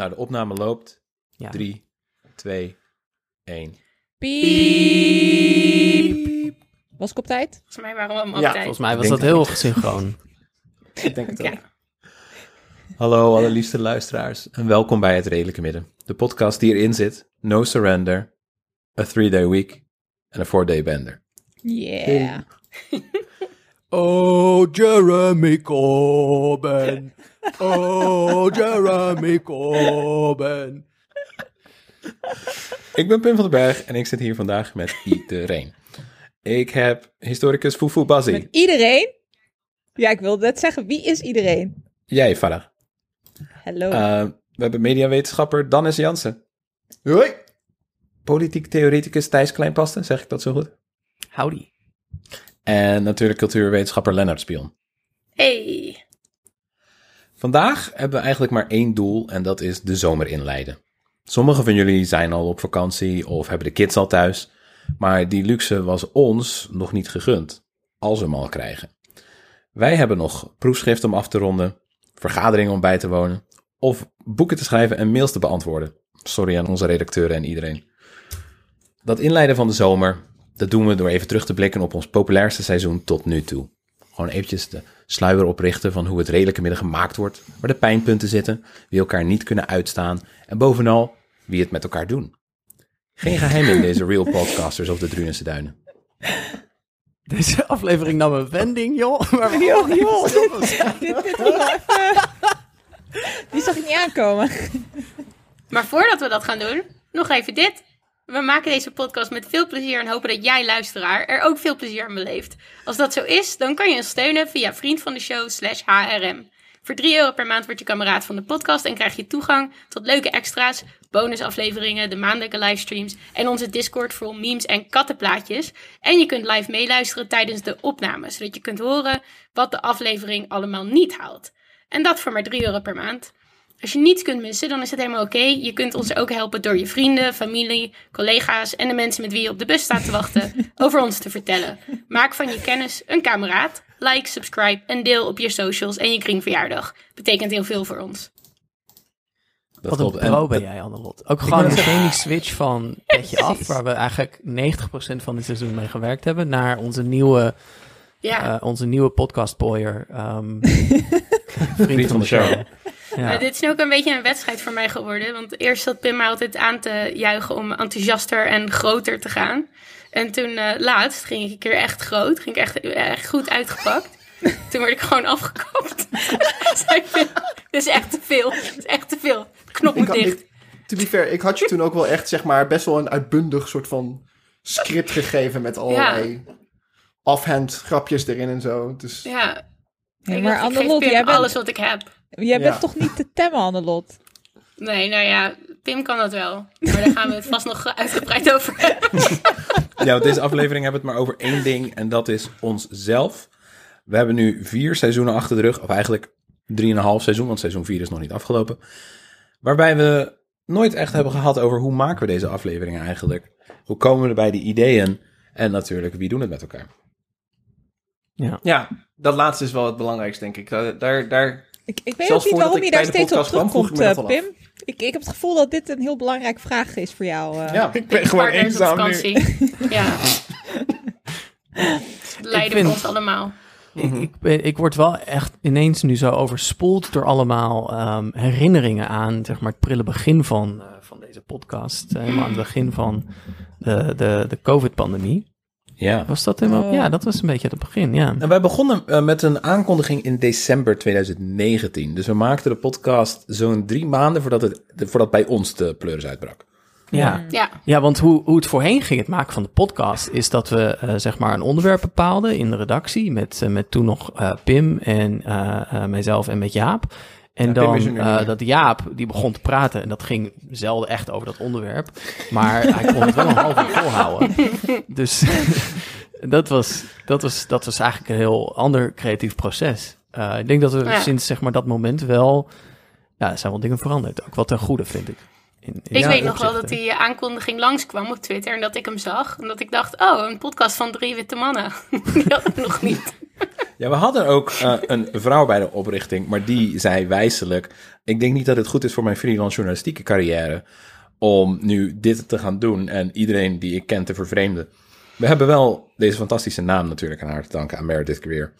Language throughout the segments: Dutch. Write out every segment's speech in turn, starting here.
Nou, de opname loopt. Ja. 3, 2, 1. Piep. Was ik op tijd? Volgens mij waren we allemaal Ja, op tijd. volgens mij was dat heel synchroon. Ik denk het ook. Ja. Hallo allerliefste luisteraars en welkom bij Het Redelijke Midden. De podcast die erin zit. No surrender, a three-day week en a four-day bender. Yeah. Oh, Jeremy Corbyn. Oh, Jeremy Corbyn. Ik ben Pim van den Berg en ik zit hier vandaag met iedereen. Ik heb historicus Fufu Bazzi. Met iedereen? Ja, ik wilde net zeggen, wie is iedereen? Jij, Farah. Hallo. Uh, we hebben mediawetenschapper Dennis Jansen. Hoi. Politiek theoreticus Thijs Kleinpasten, zeg ik dat zo goed? Howdy. En natuurlijk cultuurwetenschapper Lennart Spion. Hey. Vandaag hebben we eigenlijk maar één doel en dat is de zomer inleiden. Sommigen van jullie zijn al op vakantie of hebben de kids al thuis, maar die luxe was ons nog niet gegund, als we hem al krijgen. Wij hebben nog proefschriften om af te ronden, vergaderingen om bij te wonen of boeken te schrijven en mails te beantwoorden. Sorry aan onze redacteuren en iedereen. Dat inleiden van de zomer, dat doen we door even terug te blikken op ons populairste seizoen tot nu toe. Gewoon eventjes de sluier oprichten van hoe het redelijke midden gemaakt wordt, waar de pijnpunten zitten, wie elkaar niet kunnen uitstaan en bovenal wie het met elkaar doen. Geen geheim in deze Real Podcasters of de Drunense Duinen. Deze aflevering nam een wending, joh. Maar joh, joh. dit, dit. Die zag ik niet aankomen. Maar voordat we dat gaan doen, nog even dit. We maken deze podcast met veel plezier en hopen dat jij, luisteraar, er ook veel plezier aan beleeft. Als dat zo is, dan kan je ons steunen via vriend van de show slash HRM. Voor 3 euro per maand word je kameraad van de podcast en krijg je toegang tot leuke extra's, bonusafleveringen, de maandelijke livestreams en onze Discord vol memes en kattenplaatjes. En je kunt live meeluisteren tijdens de opname, zodat je kunt horen wat de aflevering allemaal niet haalt. En dat voor maar 3 euro per maand. Als je niets kunt missen, dan is het helemaal oké. Je kunt ons ook helpen door je vrienden, familie, collega's en de mensen met wie je op de bus staat te wachten over ons te vertellen. Maak van je kennis een kameraad. Like, subscribe en deel op je socials en je kringverjaardag. Betekent heel veel voor ons. Dat Wat een pro ben jij, Annelot. Ook gewoon meteen die switch van petje af, waar we eigenlijk 90% van dit seizoen mee gewerkt hebben, naar onze nieuwe, Ja, eh, onze nieuwe podcastpooier. ehm vriend van de show. Ja. Eh, dit is nu ook een beetje een wedstrijd voor mij geworden. Want eerst zat Pim mij altijd aan te juichen om enthousiaster en groter te gaan. En toen eh, laatst ging ik een keer echt groot. Ging ik echt, echt goed uitgepakt. toen werd ik gewoon afgekapt. Dit is echt te veel. Dit is echt te veel. Knop Ik moet dicht. ik, to be fair, ik had je toen ook wel echt, zeg maar, best wel een uitbundig soort van script gegeven met allerlei offhand grapjes erin en zo. Dus Ja. Ja, ik maar dacht, ik geef Annelot, Pim jij bent, alles wat ik heb. Jij bent Ja. toch niet te temmen, Annelot? Nee, nou ja, Pim kan dat wel. Maar daar gaan we het vast nog uitgebreid over hebben. Ja, want deze aflevering hebben we het maar over één ding en dat is onszelf. We hebben nu vier seizoenen achter de rug, of eigenlijk drieënhalf seizoen, want seizoen vier is nog niet afgelopen. Waarbij we nooit echt hebben gehad over hoe maken we deze afleveringen eigenlijk. Hoe komen we bij die ideeën en natuurlijk wie doen het met elkaar. ja, dat laatste is wel het belangrijkste, denk ik. Daar, daar Ik, ik weet Zelfs ook niet waarom je ik daar steeds op kwam, ik terugkomt, eh, Pim. Ik, ik heb het gevoel dat dit een heel belangrijke vraag is voor jou. eh. ja. Ik ben is op vakantie. Ja. Leiden vind- we ons allemaal. Ik, ik, ben- ik word wel echt ineens nu zo overspoeld door allemaal ehm, herinneringen aan zeg maar, het prille begin van, eh, van deze podcast. Eh, Helemaal aan het begin van de, de, de COVID-pandemie. Ja. Was dat helemaal? Oh. Ja, dat was een beetje het begin, ja. En wij begonnen eh, met een aankondiging in december 2019. Dus we maakten de podcast zo'n drie maanden voordat, het, de- voordat bij ons de pleuris uitbrak. Ja, Ja, ja want hoe, hoe het voorheen ging, het maken van de podcast, is dat we eh, zeg maar een onderwerp bepaalden in de redactie. Met, eh, met toen nog eh, Pim en eh, eh, mijzelf en met Jaap. En Ja, dan meer. dat Jaap, die begon te praten. En dat ging zelden echt over dat onderwerp. Maar hij kon het wel een half uur volhouden. Dus dat, was, dat, was, dat was eigenlijk een heel ander creatief proces. Eh, ik denk dat we Ja. sinds zeg maar, dat moment wel... Ja, er zijn wel dingen veranderd. Ook wel ten goede, vind ik. In, in ik weet nog wel dat die aankondiging langskwam op Twitter en dat ik hem zag. En dat ik dacht, oh, een podcast van drie witte mannen. die had ik nog niet. Ja, we hadden ook eh, een vrouw bij de oprichting, maar die zei wijselijk: Ik denk niet dat het goed is voor mijn freelance journalistieke carrière om nu dit te gaan doen en iedereen die ik ken te vervreemden. We hebben wel deze fantastische naam natuurlijk aan haar te danken, aan Meredith Greer.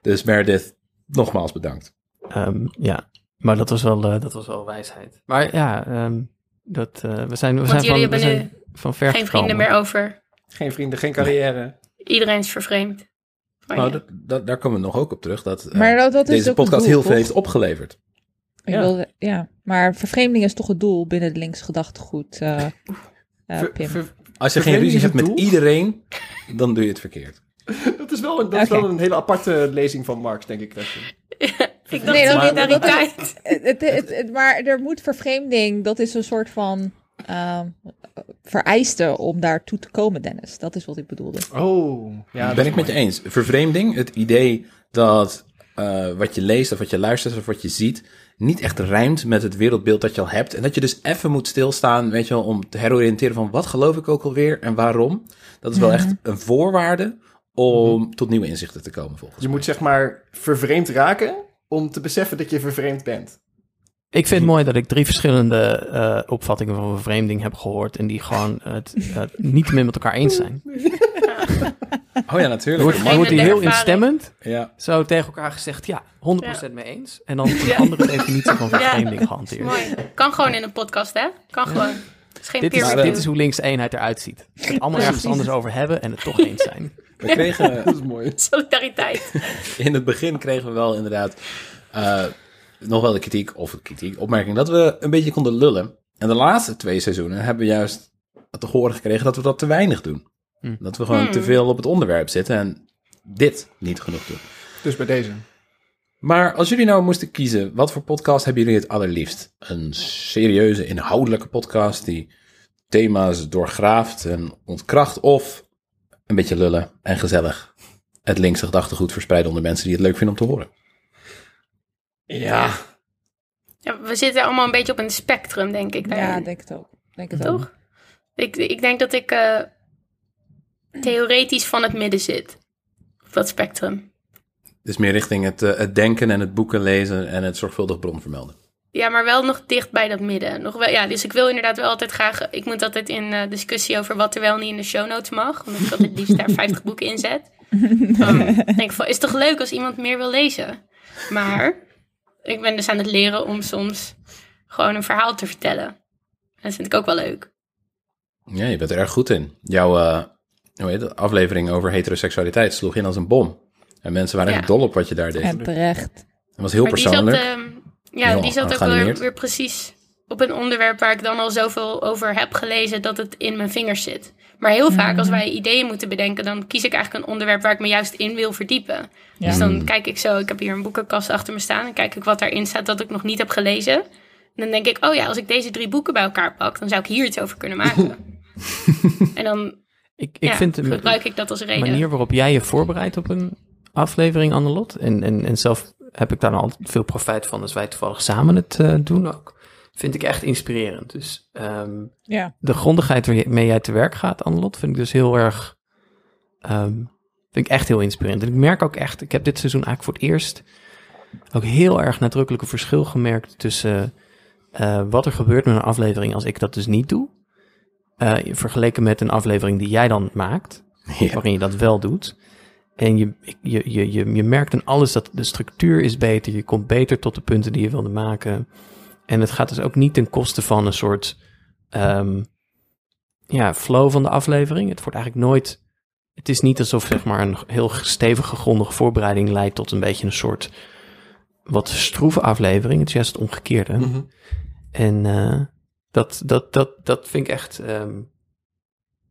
Dus Meredith, nogmaals bedankt. Ehm, ja, maar dat was wel, eh, dat was wel wijsheid. Maar ja, ehm, dat, eh, we zijn, we zijn jullie van, we hebben zijn nu van ver Geen gekomen. vrienden meer over. Geen vrienden, geen carrière. Iedereen is vervreemd. Nou, dat, daar komen we nog ook op terug, dat eh, Maar dat, deze podcast doel, heel veel heeft opgeleverd. Ik Ja. wilde- ja, maar vervreemding is toch het doel binnen het links gedachtegoed, eh eh, Ver- Pim. ver- Als je geen ruzie hebt met doel? iedereen, dan doe je het verkeerd. dat is, wel een, dat is wel een hele aparte lezing van Marx, denk ik. Ik dacht Nee, dat- het, het- het- maar er moet vervreemding, dat is een soort van ehm, vereiste om daartoe te komen, Dennis. Dat is wat ik bedoelde. Oh, ja. dat ben ik met je eens. Vervreemding, het idee dat eh, wat je leest of wat je luistert of wat je ziet, niet echt rijmt met het wereldbeeld dat je al hebt. En dat je dus even moet stilstaan, weet je wel, om te heroriënteren van wat geloof ik ook alweer en waarom. Dat is wel echt een voorwaarde om tot nieuwe inzichten te komen volgens Je mij. moet zeg maar vervreemd raken om te beseffen dat je vervreemd bent. Ik vind het mooi dat ik drie verschillende eh, opvattingen van vervreemding heb gehoord. En die gewoon het, het niet meer met elkaar eens zijn. Oh ja, natuurlijk. wordt, Man, wordt hier heel ervaring. instemmend ja. zo tegen elkaar gezegd, ja, 100% mee eens. En dan een andere definitie van vervreemding gehanteerd. Mooi. Kan gewoon in een podcast, hè? Kan gewoon. Het is geen Dit peer is, Maar, review. dit is hoe links eenheid eruit ziet. Het allemaal ergens anders over hebben en het toch eens zijn. We kregen, Dat is mooi. Solidariteit. in het begin kregen we wel inderdaad eh, nog wel de kritiek, of de kritiek, opmerking, dat we een beetje konden lullen. En de laatste twee seizoenen hebben we juist te horen gekregen dat we dat te weinig doen. Hm. Dat we gewoon te veel op het onderwerp zitten en dit niet genoeg doen. Dus bij deze. Maar als jullie nou moesten kiezen, wat voor podcast hebben jullie het allerliefst? Een serieuze, inhoudelijke podcast die thema's doorgraaft en ontkracht, of een beetje lullen en gezellig het linkse gedachtegoed verspreiden onder mensen die het leuk vinden om te horen? Ja. Ja, we zitten allemaal een beetje op een spectrum, denk ik. Ja, denk het ook. Denk het ook. Toch? Ik, ik denk dat ik eh, theoretisch van het midden zit. Op dat spectrum. Dus meer richting het, eh, het denken en het boeken lezen en het zorgvuldig bron vermelden. Ja, maar wel nog dicht bij dat midden. Nog wel, ja, dus ik wil inderdaad wel altijd graag... Ik moet altijd in eh, discussie over wat er wel niet in de show notes mag. Omdat ik altijd liefst daar 50 boeken in zet. Dan denk ik van, is toch leuk als iemand meer wil lezen? Maar ik ben dus aan het leren om soms gewoon een verhaal te vertellen. Dat vind ik ook wel leuk. Ja, je bent er erg goed in. Jouw eh, hoe heet het, aflevering over heteroseksualiteit sloeg in als een bom. En mensen waren Ja. echt dol op wat je daar deed. En terecht. Het was heel maar die zat, persoonlijk. ehm, ja, Heel die zat ook weer, weer precies op een onderwerp waar ik dan al zoveel over heb gelezen dat het in mijn vingers zit. Maar heel vaak als wij ideeën moeten bedenken, dan kies ik eigenlijk een onderwerp waar ik me juist in wil verdiepen. Ja. Dus dan Mm. kijk ik zo, ik heb hier een boekenkast achter me staan en kijk ik wat daarin staat dat ik nog niet heb gelezen. En dan denk ik, oh ja, als ik deze drie boeken bij elkaar pak, dan zou ik hier iets over kunnen maken. en dan Ik, ik ja, vind de gebruik ik dat als de reden. manier waarop jij je voorbereidt op een aflevering, Annelot. En, en, en zelf heb ik daar nou altijd veel profijt van als wij toevallig samen het eh, doen ook. Vind ik echt inspirerend. Dus ehm, Ja. de grondigheid waarmee jij te werk gaat, Annelot, vind ik dus heel erg. ehm, vind ik echt heel inspirerend. En ik merk ook echt, ik heb dit seizoen eigenlijk voor het eerst ook heel erg nadrukkelijk een verschil gemerkt tussen eh, wat er gebeurt met een aflevering als ik dat dus niet doe. eh, vergeleken met een aflevering die jij dan maakt, Ja. waarin je dat wel doet. En je, je, je, je, je merkt aan alles dat de structuur is beter, je komt beter tot de punten die je wilde maken. En het gaat dus ook niet ten koste van een soort ehm, ja, flow van de aflevering. Het wordt eigenlijk nooit. Het is niet alsof zeg maar, een heel stevige, grondige voorbereiding leidt tot een beetje een soort wat stroeve aflevering. Het is juist het omgekeerde. Mhm. En eh, dat, dat, dat, dat vind ik echt. ehm,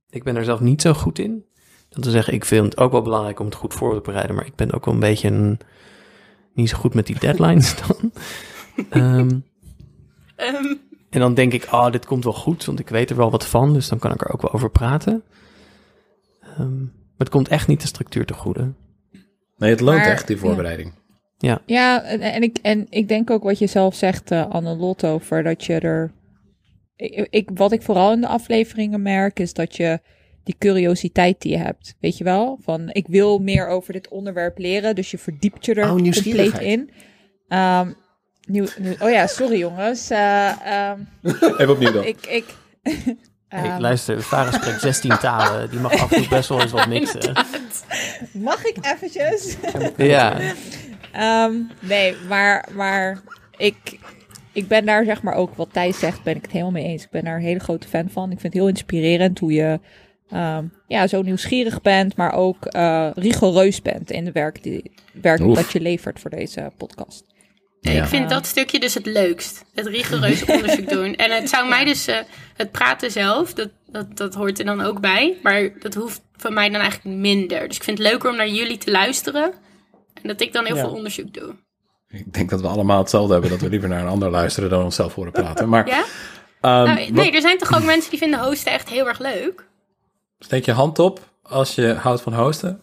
ik ben er zelf niet zo goed in. Dat te zeggen, ik vind het ook wel belangrijk om het goed voor te bereiden, maar ik ben ook wel een beetje een, niet zo goed met die deadlines dan. Ehm, Ehm, en dan denk ik, oh, dit komt wel goed, want ik weet er wel wat van, dus dan kan ik er ook wel over praten. Ehm, maar het komt echt niet de structuur te goede. Nee, het loont Maar- echt, die voorbereiding. Ja, en, en, ik, en ik denk ook wat je zelf zegt, eh Annelot, over dat je er... Ik, ik, wat ik vooral in de afleveringen merk, is dat je die curiositeit die je hebt. Weet je wel? Van ik wil meer over dit onderwerp leren. Dus je verdiept je er Oh, compleet in. Ehm, nieuw, nieuw- oh ja, sorry jongens. Eh, ehm, Even opnieuw dan. ik, ik, Hey, ehm, luister, Farah spreekt 16 talen. Die mag af en toe best wel eens wat mixen. mag ik eventjes? Ja, Ehm, nee, maar, maar ik, ik ben daar zeg maar ook, wat Thijs zegt, ben ik het helemaal mee eens. Ik ben daar een hele grote fan van. Ik vind het heel inspirerend hoe je ehm, ja, zo nieuwsgierig bent, maar ook eh, rigoureus bent in de werk, die, werk Oef. dat je levert voor deze podcast. Ja. Ik vind dat stukje dus het leukst. Het rigoureuze onderzoek doen. En het zou mij dus, eh, het praten zelf, dat, dat, dat hoort er dan ook bij. Maar dat hoeft van mij dan eigenlijk minder. Dus ik vind het leuker om naar jullie te luisteren. En dat ik dan heel Ja. veel onderzoek doe. Ik denk dat we allemaal hetzelfde hebben, dat we liever naar een ander luisteren dan onszelf horen praten. Maar Ja? ehm, Nou, wat- nee, er zijn toch ook mensen die vinden hosten echt heel erg leuk? steek je hand op als je houdt van hosten.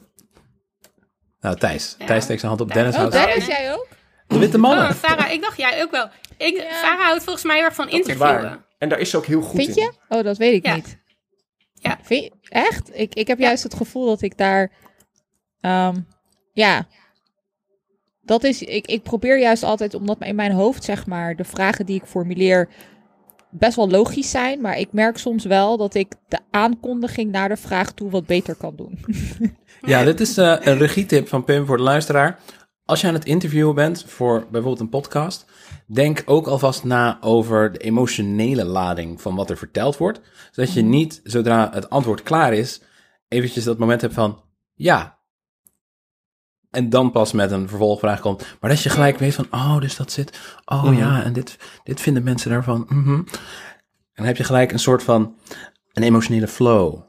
Nou, Thijs. Ja. Thijs steekt zijn hand op. Dennis Oh, houdt Dennis, jij ook? De witte mannen. Oh, Farah, ik dacht jij ook wel. Ik, Ja. Farah houdt volgens mij heel erg van Dat is interviewen. waar. En daar is ze ook heel goed Vind in. je? Oh, dat weet ik Ja. niet. Ja. Vind je- echt? Ik, ik heb juist het gevoel dat ik daar... ehm, ja... Dat is... Ik, ik probeer juist altijd, omdat in mijn hoofd, zeg maar... De vragen die ik formuleer best wel logisch zijn. Maar ik merk soms wel dat ik de aankondiging naar de vraag toe wat beter kan doen. Ja, dit is eh, een regietip van Pim voor de luisteraar. Als je aan het interviewen bent voor bijvoorbeeld een podcast, denk ook alvast na over de emotionele lading van wat er verteld wordt. Zodat je niet, zodra het antwoord klaar is, eventjes dat moment hebt van ja. En dan pas met een vervolgvraag komt. Maar dat je gelijk weet van, oh, dus dat zit. Oh Mhm. ja, en dit, dit vinden mensen daarvan. mhm. En dan heb je gelijk een soort van een emotionele flow,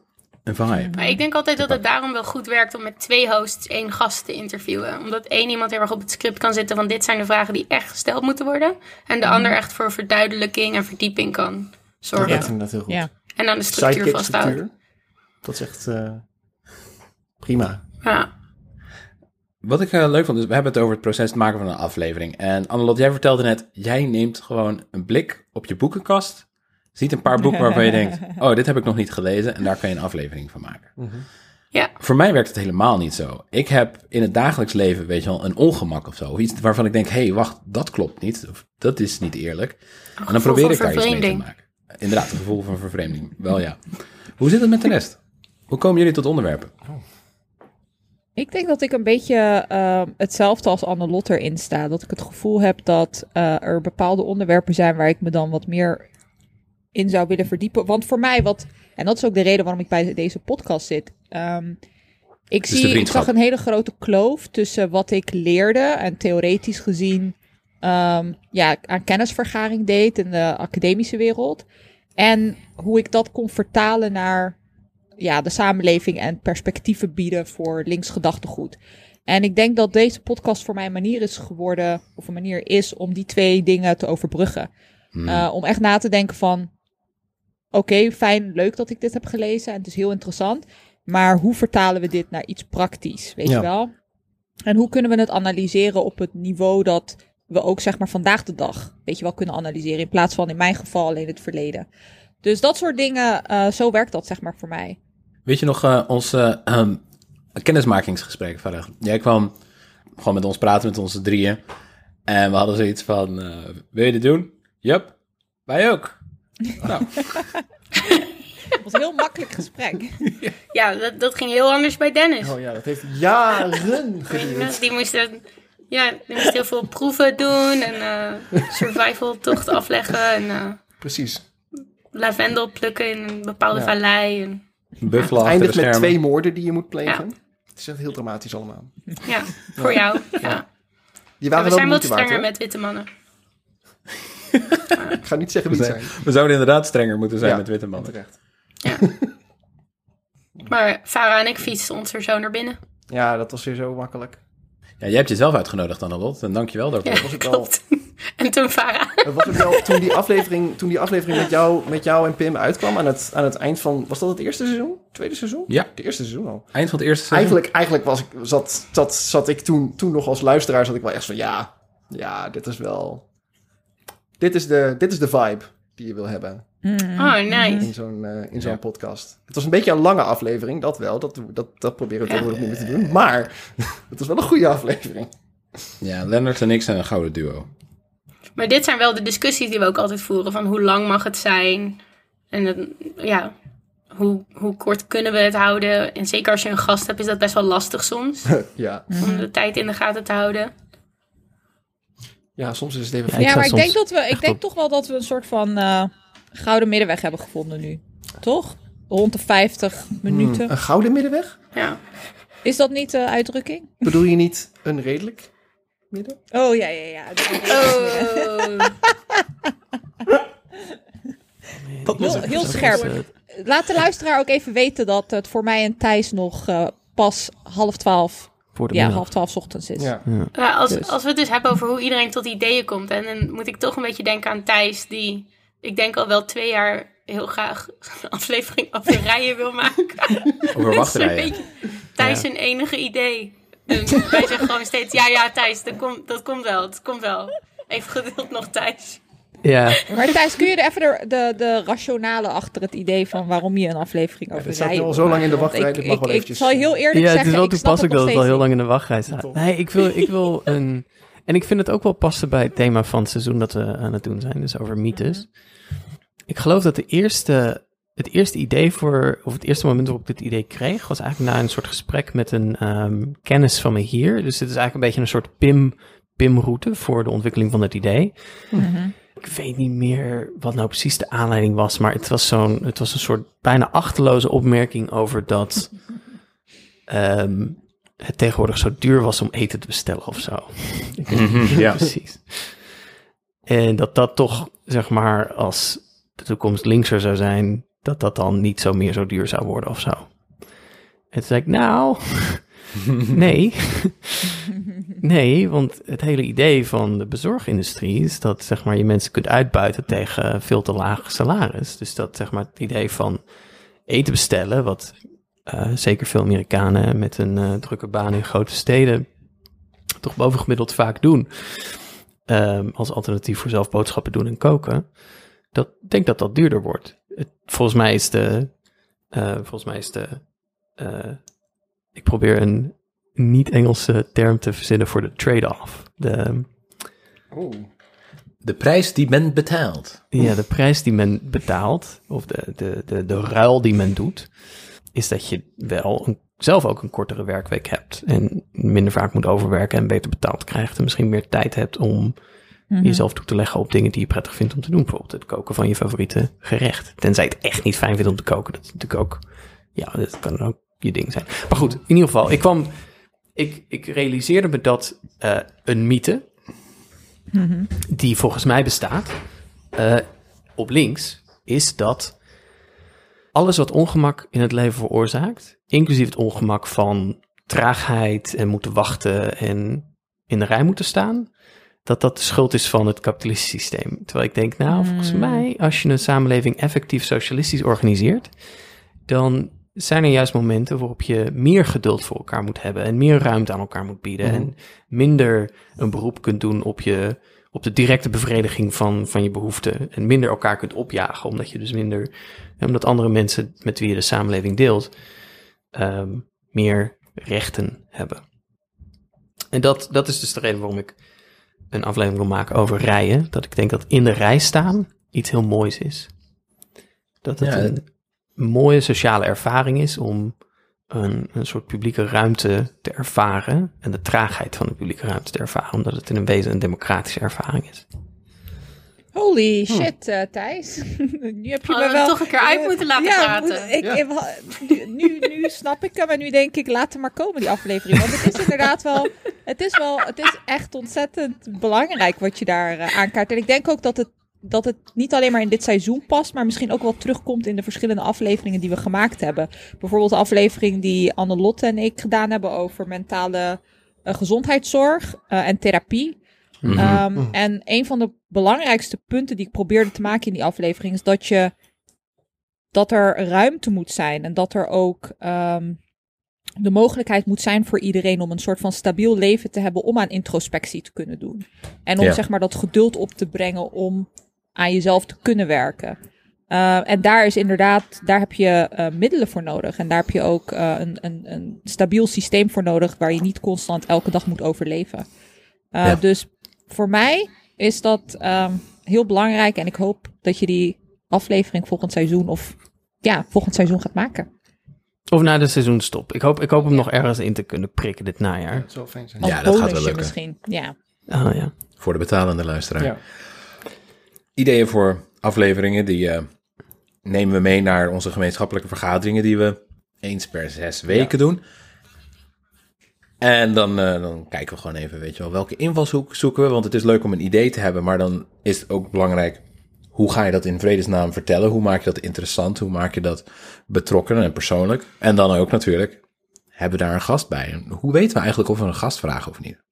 een vibe. Maar ik denk altijd dat het daarom wel goed werkt om met twee hosts één gast te interviewen. Omdat één iemand heel erg op het script kan zitten van dit zijn de vragen die echt gesteld moeten worden. En de ander echt voor verduidelijking en verdieping kan Dat zorgen. werkt inderdaad heel goed. Ja. En dan de structuur vasthouden. Dat is echt eh, prima. Ja. Wat ik eh, leuk vond, is we hebben het over het proces het maken van een aflevering. En Annelot, jij vertelde net, jij neemt gewoon een blik op je boekenkast. Ziet een paar boeken waarvan je denkt, oh, dit heb ik nog niet gelezen. En daar kan je een aflevering van maken. Ja. Voor mij werkt het helemaal niet zo. Ik heb in het dagelijks leven, weet je wel, een ongemak of zo. Of iets waarvan ik denk, hé, hey, wacht, dat klopt niet. Of dat is niet eerlijk. En dan probeer ik daar iets mee te maken. Inderdaad, een gevoel van vervreemding. Wel ja. Hoe zit het met de rest? Hoe komen jullie tot onderwerpen? Ik denk dat ik een beetje ehm, hetzelfde als Annelot erin sta. Dat ik het gevoel heb dat eh, er bepaalde onderwerpen zijn waar ik me dan wat meer in zou willen verdiepen. Want voor mij wat, en dat is ook de reden waarom ik bij deze podcast zit. ehm, ik, zie, ik zag een hele grote kloof tussen wat ik leerde en theoretisch gezien ehm, ja, aan kennisvergaring deed in de academische wereld. En hoe ik dat kon vertalen naar ja, de samenleving en perspectieven bieden voor links gedachtegoed. En ik denk dat deze podcast voor mij een manier is geworden, of een manier is om die twee dingen te overbruggen. Hmm. Uh, om echt na te denken van, oké, fijn, leuk dat ik dit heb gelezen en het is heel interessant. Maar hoe vertalen we dit naar iets praktisch, weet Ja. je wel? En hoe kunnen we het analyseren op het niveau dat we ook zeg maar vandaag de dag, weet je wel, kunnen analyseren. In plaats van in mijn geval alleen het verleden. Dus dat soort dingen, uh, zo werkt dat zeg maar voor mij. Weet je nog uh, ons uh, um, kennismakingsgesprek, Farah? Jij kwam gewoon met ons praten met onze drieën. En we hadden zoiets van, uh, wil je dit doen? Yup, wij ook. Nou. Het was een heel makkelijk gesprek. Ja, dat, dat ging heel anders bij Dennis. Oh ja, dat heeft jaren geduurd. Die moest, ja, die moest heel veel proeven doen en uh, survival tocht afleggen. En, uh, Precies. Lavendel plukken in een bepaalde Ja. vallei. En, Buffalo eindigt met twee moorden die je moet plegen. Ja. Het is echt heel dramatisch allemaal. ja, voor jou. Ja. Die Maar waren we wel zijn wat waard, strenger met witte mannen. Ik ga niet zeggen wie het zijn. We zouden inderdaad strenger moeten zijn Ja, met witte mannen. Terecht. Maar Farah en ik fietsten ons er zo naar binnen. Ja, dat was weer zo makkelijk. Ja, jij hebt jezelf uitgenodigd, Annelot. En dankjewel daarvoor. Ja, was wel-. En toen Farah. Het was ook wel toen die aflevering, toen die aflevering met, jou, met jou en Pim uitkwam aan het, aan het eind van... Was dat het eerste seizoen? Tweede seizoen? Ja. Het eerste seizoen al. Eind van het eerste seizoen. Eigenlijk, eigenlijk was ik, zat, zat, zat ik toen, toen nog als luisteraar zat ik wel echt van ja, ja, dit is wel... Dit is de, dit is de vibe die je wil hebben. Oh, nice. in zo'n eh, in zo'n podcast. Het was een beetje een lange aflevering, dat wel. Dat, dat, dat proberen we tegenwoordig niet meer te doen. Maar het was wel een goede aflevering. Ja, Lennart en ik zijn een gouden duo. Maar dit zijn wel de discussies die we ook altijd voeren. Van hoe lang mag het zijn? En het- ja, hoe, hoe kort kunnen we het houden? En zeker als je een gast hebt, is dat best wel lastig soms. ja. om de tijd in de gaten te houden. Ja, soms is het even... Ja, maar ik denk, dat we, ik denk op- toch wel dat we een soort van eh, gouden middenweg hebben gevonden nu. Toch? Rond de 50 minuten. Een gouden middenweg? Ja. Is dat niet de uitdrukking? Bedoel je niet een redelijk midden? Oh ja, ja, ja. Oh. Heel, heel scherp. Laat de luisteraar ook even weten dat het voor mij en Thijs nog eh, pas half twaalf, Voor de ja, middag. half twaalf 's ochtends is. Ja. Ja, als, Dus. als we het dus hebben over hoe iedereen tot ideeën komt. En dan moet ik toch een beetje denken aan Thijs, die ik denk al wel twee jaar heel graag een aflevering over rijden wil maken. Over wachtrijen. Thijs Ja. zijn enige idee. En wij zeggen gewoon steeds, ja, ja, Thijs, dat komt, dat komt wel, dat komt wel. Even geduld nog, Thijs. Ja, Maar Thijs, kun je er even de, de, de rationale achter het idee van waarom je een aflevering over staat rijden al wil zo lang in de wachtrij, ik- mag ik- wel Ik eventjes. zal heel eerlijk ja het zeggen, is wel toepasselijk dat het al heel lang in de wachtrij staat. Nee, ik wil, ik wil een... En ik vind het ook wel passen bij het thema van het seizoen dat we aan het doen zijn. Dus over mythes. Ik geloof dat de eerste, het eerste idee voor... Of het eerste moment waarop ik dit idee kreeg... was eigenlijk na een soort gesprek met een ehm, kennis van me hier. Dus dit is eigenlijk een beetje een soort PIM... PIM-route voor de ontwikkeling van het idee. Mhm. Ik weet niet meer wat nou precies de aanleiding was, maar het was zo'n, het was een soort bijna achterloze opmerking over dat ehm, het tegenwoordig zo duur was om eten te bestellen of zo. Ja. precies. En dat dat toch, zeg maar, als de toekomst linkser zou zijn, dat dat dan niet zo meer zo duur zou worden of zo. En toen zei ik, nou, nee. Nee, want het hele idee van de bezorgindustrie is dat zeg maar, je mensen kunt uitbuiten tegen veel te laag salaris. Dus dat zeg maar, het idee van eten bestellen, wat eh, zeker veel Amerikanen met een eh, drukke baan in grote steden toch bovengemiddeld vaak doen. ehm, als alternatief voor zelf boodschappen doen en koken. Dat ik denk dat dat duurder wordt. Volgens mij is de. eh, volgens mij is de. ik probeer een niet-Engelse term te verzinnen voor de trade-off. De, Oeh. De prijs die men betaalt. ja, de prijs die men betaalt, of de, de, de, de ruil die men doet, is dat je wel een, zelf ook een kortere werkweek hebt. En minder vaak moet overwerken en beter betaald krijgt. En misschien meer tijd hebt om Mhm. jezelf toe te leggen op dingen die je prettig vindt om te doen. Bijvoorbeeld het koken van je favoriete gerecht. Tenzij je het echt niet fijn vindt om te koken. Dat is natuurlijk ook, ja, dat kan ook je ding zijn. Maar goed, in ieder geval, ik kwam, ik, ik realiseerde me dat eh, een mythe, die volgens mij bestaat, eh, op links, is dat alles wat ongemak in het leven veroorzaakt, inclusief het ongemak van traagheid en moeten wachten en in de rij moeten staan, dat dat de schuld is van het kapitalistische systeem. Terwijl ik denk, nou, volgens mij, als je een samenleving effectief socialistisch organiseert, dan zijn er juist momenten waarop je meer geduld voor elkaar moet hebben en meer ruimte aan elkaar moet bieden en minder een beroep kunt doen op je op de directe bevrediging van, van je behoeften en minder elkaar kunt opjagen, omdat je dus minder, omdat andere mensen met wie je de samenleving deelt, ehm, meer rechten hebben. En dat, dat is dus de reden waarom ik een aflevering wil maken over rijden. Dat ik denk dat in de rij staan iets heel moois is. Dat het Ja, een mooie sociale ervaring is om een, een soort publieke ruimte te ervaren. En de traagheid van de publieke ruimte te ervaren, omdat het in een wezen een democratische ervaring is. Holy shit, eh, Thijs. nu heb je Hadden me we wel... toch een keer uit moeten laten ja, praten. moet- ik, Ja. nu, nu, nu snap ik hem en nu denk ik, laat hem maar komen, die aflevering. Want het is inderdaad wel... Het is wel... Het is echt ontzettend belangrijk wat je daar eh, aankaart. En ik denk ook dat het, dat het niet alleen maar in dit seizoen past, maar misschien ook wel terugkomt in de verschillende afleveringen die we gemaakt hebben. Bijvoorbeeld de aflevering die Annelotte en ik gedaan hebben over mentale eh, gezondheidszorg eh, en therapie. Mhm. Ehm, En een van de belangrijkste punten die ik probeerde te maken in die aflevering is dat je dat er ruimte moet zijn en dat er ook ehm, de mogelijkheid moet zijn voor iedereen om een soort van stabiel leven te hebben om aan introspectie te kunnen doen. En om Ja. zeg maar dat geduld op te brengen om aan jezelf te kunnen werken. Uh, en daar is inderdaad, daar heb je uh, middelen voor nodig. En daar heb je ook uh, een, een, een stabiel systeem voor nodig waar je niet constant elke dag moet overleven. Ja. Dus voor mij is dat um, heel belangrijk en ik hoop dat je die aflevering volgend seizoen of ja, volgend seizoen gaat maken. Of na de seizoenstop. Ik hoop, ik hoop hem nog ergens in te kunnen prikken dit najaar. Dat zou fijn zijn. Als Ja, dat gaat wel lukken. misschien. Ja. Ah ja. Voor de betalende luisteraar. Ja. Ideeën voor afleveringen, die eh, nemen we mee naar onze gemeenschappelijke vergaderingen die we eens per zes weken doen. En dan, eh, dan kijken we gewoon even, weet je wel, welke invalshoek zoeken we. Want het is leuk om een idee te hebben, maar dan is het ook belangrijk, hoe ga je dat in vredesnaam vertellen? Hoe maak je dat interessant? Hoe maak je dat betrokken en persoonlijk? En dan ook natuurlijk, hebben we daar een gast bij? En hoe weten we eigenlijk of we een gast vragen of niet?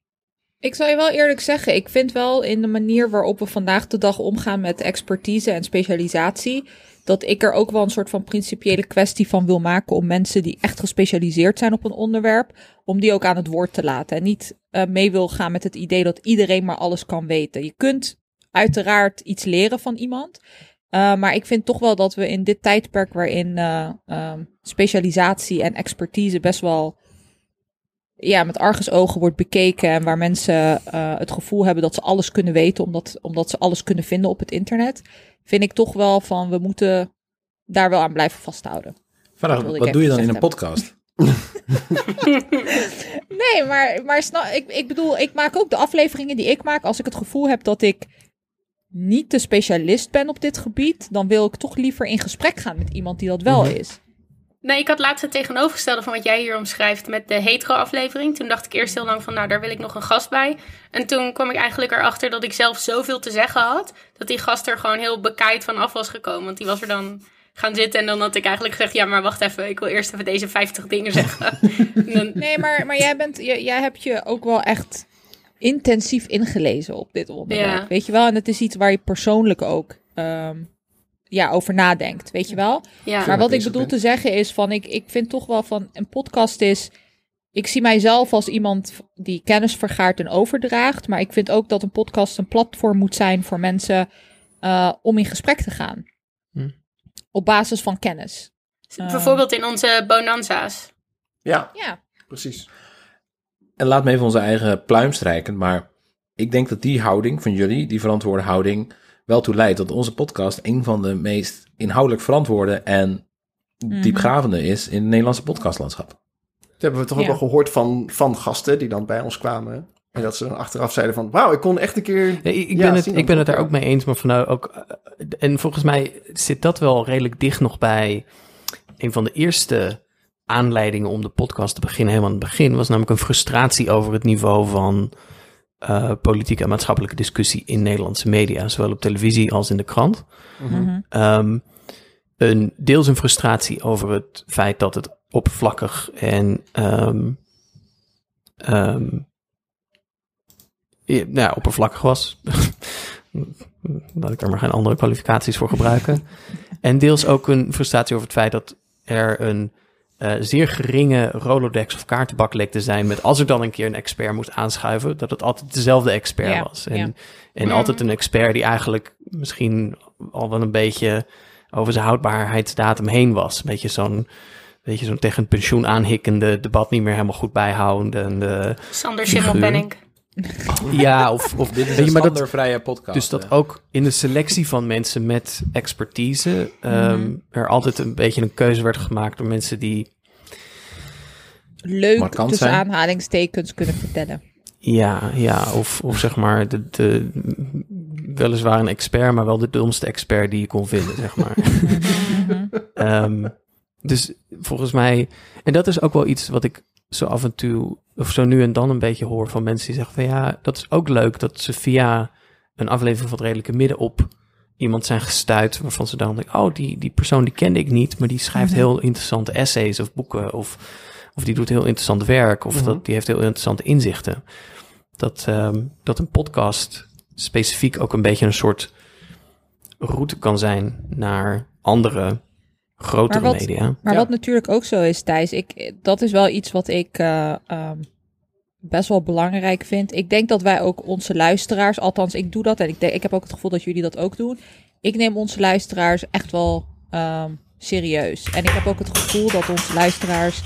Ik zal je wel eerlijk zeggen, ik vind wel in de manier waarop we vandaag de dag omgaan met expertise en specialisatie, dat ik er ook wel een soort van principiële kwestie van wil maken om mensen die echt gespecialiseerd zijn op een onderwerp, om die ook aan het woord te laten. En niet uh, mee wil gaan met het idee dat iedereen maar alles kan weten. Je kunt uiteraard iets leren van iemand. Uh, maar ik vind toch wel dat we in dit tijdperk waarin uh, um, specialisatie en expertise best wel ja, met argusogen wordt bekeken en waar mensen uh, het gevoel hebben dat ze alles kunnen weten omdat, omdat ze alles kunnen vinden op het internet, vind ik toch wel van we moeten daar wel aan blijven vasthouden. Vraag, wat doe je dan in een hebben. podcast? Nee, maar, maar snap, ik, ik bedoel, ik maak ook de afleveringen die ik maak als ik het gevoel heb dat ik niet de specialist ben op dit gebied, dan wil ik toch liever in gesprek gaan met iemand die dat wel Mhm. is. Nee, ik had laatst het tegenovergestelde van wat jij hier omschrijft met de hetero-aflevering. Toen dacht ik eerst heel lang van, nou, daar wil ik nog een gast bij. En toen kwam ik eigenlijk erachter dat ik zelf zoveel te zeggen had, dat die gast er gewoon heel bekaaid van af was gekomen. Want die was er dan gaan zitten en dan had ik eigenlijk gezegd, ja, maar wacht even, ik wil eerst even deze 50 dingen zeggen. En dan- Nee, maar, maar jij, bent, jij, jij hebt je ook wel echt intensief ingelezen op dit onderwerp. Ja. Weet je wel? En het is iets waar je persoonlijk ook ehm, ja, over nadenkt. Weet je wel? ja. Maar wat ik bedoel te zeggen is van, ik, ik vind toch wel van, een podcast is, ik zie mijzelf als iemand die kennis vergaart en overdraagt, maar ik vind ook dat een podcast een platform moet zijn voor mensen eh, om in gesprek te gaan. Hm. Op basis van kennis. Bijvoorbeeld in onze bonanza's. Ja, Ja, precies. En laat me even onze eigen pluim strijken, maar ik denk dat die houding van jullie, die verantwoorde houding, wel toe leidt dat onze podcast een van de meest inhoudelijk verantwoorde en diepgravende is in het Nederlandse podcastlandschap. Dat hebben we toch ook Ja. wel gehoord van, van gasten die dan bij ons kwamen. En dat ze dan achteraf zeiden van, wauw, ik kon echt een keer... Ik, ik Ja, ben, het, ik ben het daar ook, ook mee eens, maar van nou ook. eh, En volgens mij zit dat wel redelijk dicht nog bij een van de eerste aanleidingen om de podcast te beginnen. Helemaal aan het begin was namelijk een frustratie over het niveau van eh, politieke en maatschappelijke discussie in Nederlandse media, zowel op televisie als in de krant. Mhm. Ehm, een, deels een frustratie over het feit dat het oppervlakkig en ehm, ehm, ja, nou, ja, oppervlakkig was. Laat ik er maar geen andere kwalificaties voor gebruiken. en deels ook een frustratie over het feit dat er een eh, zeer geringe Rolodex of kaartenbak leek te zijn. Met als ik dan een keer een expert moest aanschuiven, dat het altijd dezelfde expert Ja, was. En, ja. en altijd een expert die eigenlijk misschien al wel een beetje over zijn houdbaarheidsdatum heen was. Een beetje zo'n, beetje zo'n tegen het pensioen aanhikkende debat niet meer helemaal goed bijhouden. En de, Sander. Schimmelpenning. ja, of, of Dit is een maar dat- standaardvrije podcast. dus dat ook in de selectie van mensen met expertise ehm, er altijd een beetje een keuze werd gemaakt door mensen die, leuk Markant tussen zijn. aanhalingstekens kunnen vertellen. ja, ja of, of zeg maar, de, de, weliswaar een expert, maar wel de domste expert die je kon vinden, zeg maar. Ehm, dus volgens mij, en dat is ook wel iets wat ik zo af en toe, of zo nu en dan een beetje hoor van mensen die zeggen van ja, dat is ook leuk dat ze via een aflevering van het redelijke midden op iemand zijn gestuurd waarvan ze dan denken, oh, die, die persoon die kende ik niet, maar die schrijft Mhm. heel interessante essays of boeken of, of die doet heel interessant werk of Mhm. dat, die heeft heel interessante inzichten. Dat, ehm, dat een podcast specifiek ook een beetje een soort route kan zijn naar andere grotere Maar wat- media. Maar Ja. wat natuurlijk ook zo is, Thijs, ik, dat is wel iets wat ik eh, ehm, best wel belangrijk vind. Ik denk dat wij ook onze luisteraars, althans ik doe dat en ik, denk, ik heb ook het gevoel dat jullie dat ook doen. ik neem onze luisteraars echt wel ehm, serieus. En ik heb ook het gevoel dat onze luisteraars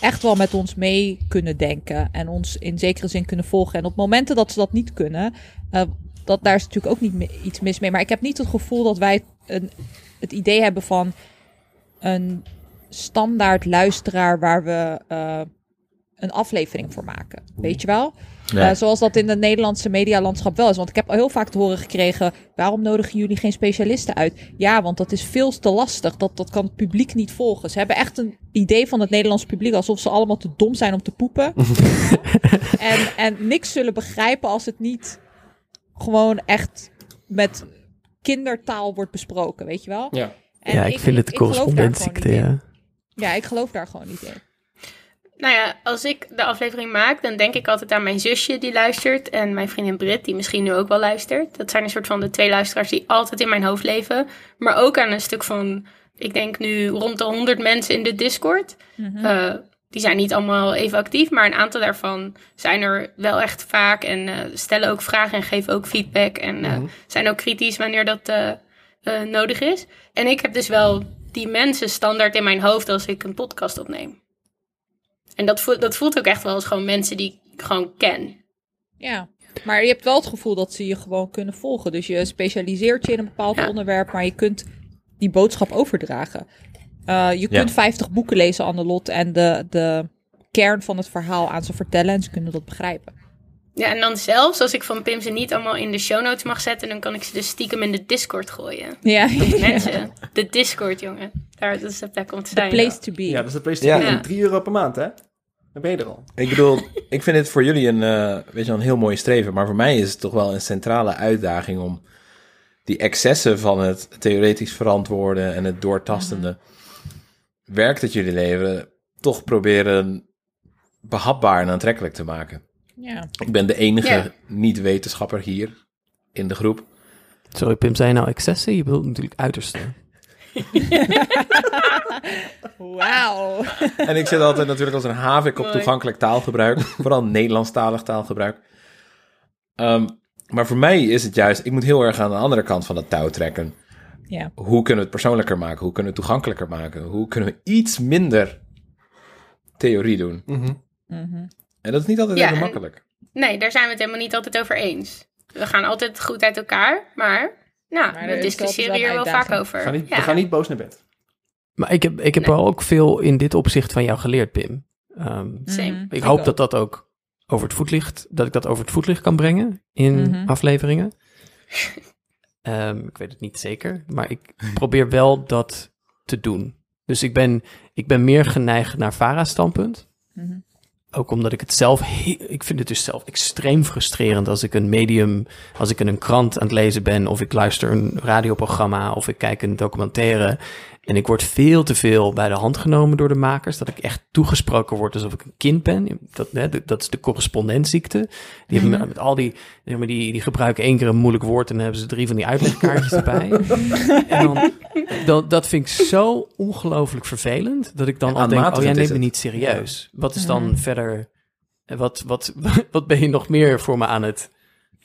echt wel met ons mee kunnen denken. En ons in zekere zin kunnen volgen. En op momenten dat ze dat niet kunnen, uh, dat, daar is natuurlijk ook niet iets mis mee. Maar ik heb niet het gevoel dat wij een, het idee hebben van een standaard luisteraar waar we uh, een aflevering voor maken. Weet je wel? Uh, zoals dat in het Nederlandse medialandschap wel is. Want ik heb al heel vaak te horen gekregen: waarom nodigen jullie geen specialisten uit? Ja, want dat is veel te lastig. Dat, dat kan het publiek niet volgen. Ze hebben echt een idee van het Nederlandse publiek alsof ze allemaal te dom zijn om te poepen. en, en niks zullen begrijpen als het niet gewoon echt met kindertaal wordt besproken, weet je wel? Ja, en ja ik, vind het correspondentziekte, ja. Ja, ik geloof daar gewoon niet in. Nou ja, als ik de aflevering maak, dan denk ik altijd aan mijn zusje die luistert. En mijn vriendin Brit, die misschien nu ook wel luistert. Dat zijn een soort van de twee luisteraars die altijd in mijn hoofd leven. Maar ook aan een stuk van, ik denk nu rond de 100 mensen in de Discord. Mm -hmm. uh, die zijn niet allemaal even actief, maar een aantal daarvan zijn er wel echt vaak. En uh, stellen ook vragen en geven ook feedback. En uh, mm -hmm. zijn ook kritisch wanneer dat nodig is. En ik heb dus wel die mensen standaard in mijn hoofd als ik een podcast opneem. En dat voelt, dat voelt ook echt wel als gewoon mensen die ik gewoon ken. Ja, maar je hebt wel het gevoel dat ze je gewoon kunnen volgen. Dus je specialiseert je in een bepaald ja. onderwerp, maar je kunt die boodschap overdragen. Uh, je kunt ja. 50 boeken lezen, Annelot, en de, de kern van het verhaal aan ze vertellen en ze kunnen dat begrijpen. Ja, en dan zelfs als ik van Pim ze niet allemaal in de show notes mag zetten, dan kan ik ze dus stiekem in de Discord gooien. Ja. Mensen, de Discord, jongen. Daar, dat is de plek om te zijn. The place to be. Ja, dat is de place to be. Ja. 3 euro per maand, hè? Dan ben je er al. Ik bedoel, ik vind het voor jullie een, uh, weet je, een heel mooi streven. Maar voor mij is het toch wel een centrale uitdaging om die excessen van het theoretisch verantwoorden en het doortastende mm -hmm. werk dat jullie leveren, toch proberen behapbaar en aantrekkelijk te maken. Ja. Ik ben de enige ja. niet-wetenschapper hier in de groep. Sorry Pim, zei je nou excessen? Je bedoelt natuurlijk uiterste. Wauw. En ik zit altijd natuurlijk als een havik op toegankelijk taalgebruik. Vooral Nederlandstalig taalgebruik. Um, maar voor mij is het juist, ik moet heel erg aan de andere kant van het touw trekken. Ja. Hoe kunnen we het persoonlijker maken? Hoe kunnen we het toegankelijker maken? Hoe kunnen we iets minder theorie doen? Mm -hmm. Mm -hmm. En dat is niet altijd Ja, even en- makkelijk. Nee, daar zijn we het helemaal niet altijd over eens. We gaan altijd goed uit elkaar, maar, nou, Maar er we is discussiëren hier wel vaak over. We gaan, niet, ja. we gaan niet boos naar bed. Maar ik heb, ik heb Nee. wel ook veel in dit opzicht van jou geleerd, Pim. Ehm, Same. Mhm. ik hoop dat dat ook over het voetlicht, dat ik dat over het voetlicht kan brengen in Mhm. afleveringen. Ehm, ik weet het niet zeker, maar ik probeer wel dat te doen. Dus ik ben, ik ben meer geneigd naar Vara's standpunt. Mhm. Ook omdat ik het zelf, ik vind het dus zelf extreem frustrerend als ik een medium, als ik in een krant aan het lezen ben, of ik luister een radioprogramma, of ik kijk een documentaire. En ik word veel te veel bij de hand genomen door de makers, dat ik echt toegesproken word alsof ik een kind ben. Dat, hè, dat is de correspondentziekte. Die, hebben met, met al die, die, die gebruiken één keer een moeilijk woord en dan hebben ze drie van die uitlegkaartjes erbij. En dan, dan, dat vind ik zo ongelooflijk vervelend, dat ik dan En al denk, oh jij neemt me niet serieus. Wat is dan Mhm. verder, wat, wat, wat ben je nog meer voor me aan het,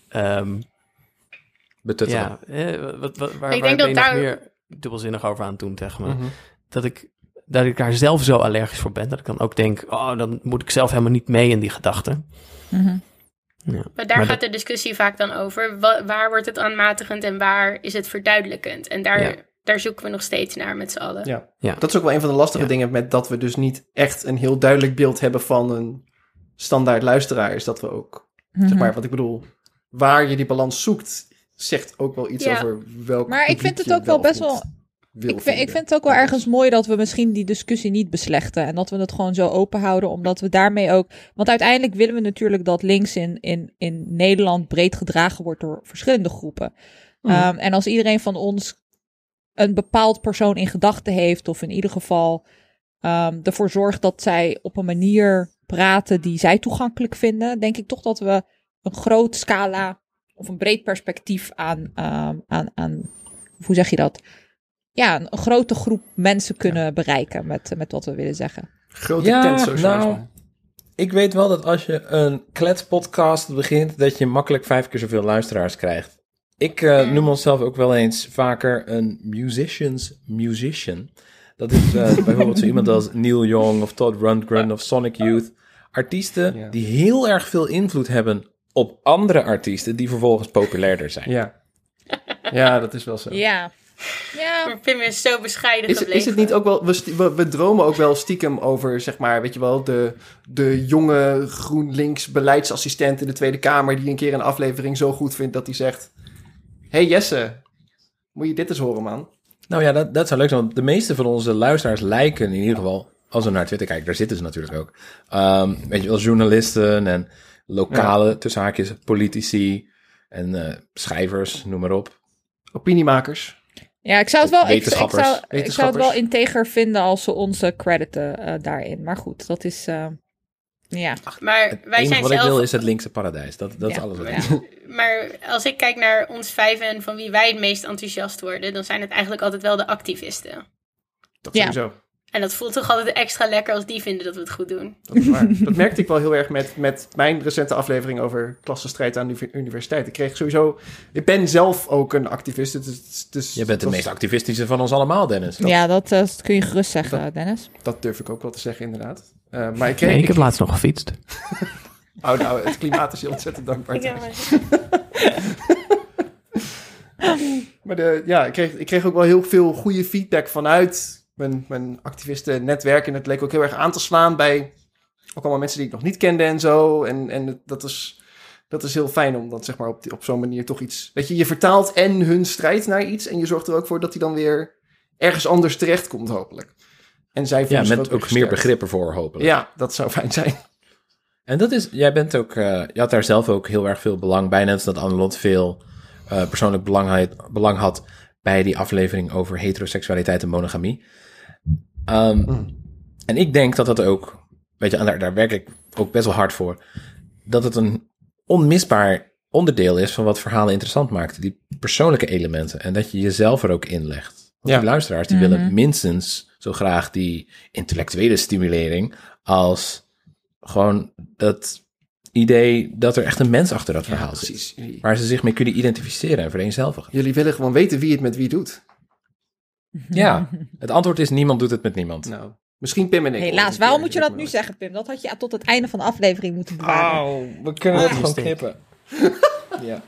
ehm, Betuttelen. ja, wat, wat, waar, Ik waar denk ben dat daar- meer dubbelzinnig over aan het doen tegen me? Mhm. Dat ik, dat ik daar zelf zo allergisch voor ben, dat ik dan ook denk, oh, dan moet ik zelf helemaal niet mee in die gedachten. Mhm. Ja. Maar daar Maar gaat de discussie vaak dan over. Wa- waar wordt het aanmatigend en waar is het verduidelijkend? En daar, Ja. daar zoeken we nog steeds naar met z'n allen. Ja. Ja. Dat is ook wel een van de lastige Ja. dingen met dat we dus niet echt een heel duidelijk beeld hebben van een standaard luisteraar. Is dat we ook, Mhm. zeg maar, wat ik bedoel, waar je die balans zoekt, zegt ook wel iets Ja. over welk Maar ik vind het ook wel best wel- Ik vind, ik vind het ook wel ergens mooi dat we misschien die discussie niet beslechten. En dat we het gewoon zo open houden. Omdat we daarmee ook. Want uiteindelijk willen we natuurlijk dat links in, in, in Nederland breed gedragen wordt door verschillende groepen. Mhm. Ehm, en als iedereen van ons een bepaald persoon in gedachten heeft. Of in ieder geval ehm, ervoor zorgt dat zij op een manier praten die zij toegankelijk vinden. Denk ik toch dat we een groot scala of een breed perspectief aan, ehm, aan, aan hoe zeg je dat? Ja, een, een grote groep mensen kunnen bereiken met, met wat we willen zeggen. Grote Ja, tent nou, Ik weet wel dat als je een kletspodcast begint, dat je makkelijk vijf keer zoveel luisteraars krijgt Ik eh, noem onszelf ook wel eens vaker een musician's musician. Dat is eh, bijvoorbeeld zo iemand als Neil Young of Todd Rundgren of Sonic Youth. Artiesten Ja. die heel erg veel invloed hebben op andere artiesten die vervolgens populairder zijn. Ja. Ja, dat is wel zo. Ja. Ja, Maar Pim is zo bescheiden Is, gebleven. is het niet ook wel... We, sti- we, we dromen ook wel stiekem over, zeg maar, weet je wel... de, de jonge GroenLinks beleidsassistent in de Tweede Kamer... die een keer een aflevering zo goed vindt dat hij zegt... hey Jesse, moet je dit eens horen, man? Nou ja, dat, dat zou leuk zijn. Want de meeste van onze luisteraars lijken in ieder geval, als we naar Twitter kijken, daar zitten ze natuurlijk ook. Ehm, weet je wel, journalisten en lokale, tussen haakjes, politici en eh, schrijvers, noem maar op. Opiniemakers. ja ik zou het wel, ik, ik, Wetenschappers. zou, ik zou het Wetenschappers. wel integer vinden als ze onze crediten eh, daarin. Maar goed, dat is... eh, ja. Maar Het wij enige zijn wat ik zelf... wil is het linkse paradijs. Dat, dat is Ja. alles wat ik Ja. wil. Maar als ik kijk naar ons vijf en van wie wij het meest enthousiast worden... dan zijn het eigenlijk altijd wel de activisten. Dat Ja. sowieso. En dat voelt toch altijd extra lekker als die vinden dat we het goed doen. Dat is waar. dat merkte ik wel heel erg met, met mijn recente aflevering over klassenstrijd aan de uni- universiteit. Ik kreeg sowieso... Ik ben zelf ook een activist. Dus, dus Je bent de meest activistische van ons allemaal, Dennis. ja, dat, eh, dat kun je gerust zeggen, Dennis. Dat durf ik ook wel te zeggen, inderdaad. Eh, maar ik kreeg... Nee, ik ik- heb laatst nog gefietst. oh, nou, het klimaat is heel ontzettend dankbaar. Ja, Maar de, ja, ik kreeg, ik kreeg ook wel heel veel goede feedback vanuit mijn, mijn activistennetwerk. En het leek ook heel erg aan te slaan bij ook allemaal mensen die ik nog niet kende en zo. En, en dat, is, dat is heel fijn om dat zeg maar op, die- op zo'n manier toch iets... Weet je, je vertaalt en hun strijd naar iets. En je zorgt er ook voor dat die dan weer ergens anders terechtkomt, hopelijk. En zij Ja, met ook meer begrippen voor, hopelijk. Ja, dat zou fijn zijn. En dat is, jij bent ook, eh, je had daar zelf ook heel erg veel belang bij. Net als dat Annelot veel eh, persoonlijk belang, belang had bij die aflevering over heteroseksualiteit en monogamie. Ehm, Mm. En ik denk dat dat ook, weet je, en daar, daar werk ik ook best wel hard voor, dat het een onmisbaar onderdeel is van wat verhalen interessant maakt. Die persoonlijke elementen. En dat je jezelf er ook in legt. Want Ja. die luisteraars die willen minstens zo graag die intellectuele stimulering als gewoon dat idee dat er echt een mens achter dat verhaal zit. precies. Jullie, Waar ze zich mee kunnen identificeren en vereenzelvigen. jullie willen gewoon weten wie het met wie doet. Ja, het antwoord is niemand doet het met niemand. Nou, misschien Pim en ik. Helaas, waarom moet je dat nu zeggen, Pim? Dat had je tot het einde van de aflevering moeten bewaren. Oh, we kunnen Ah. dat gewoon knippen. ja.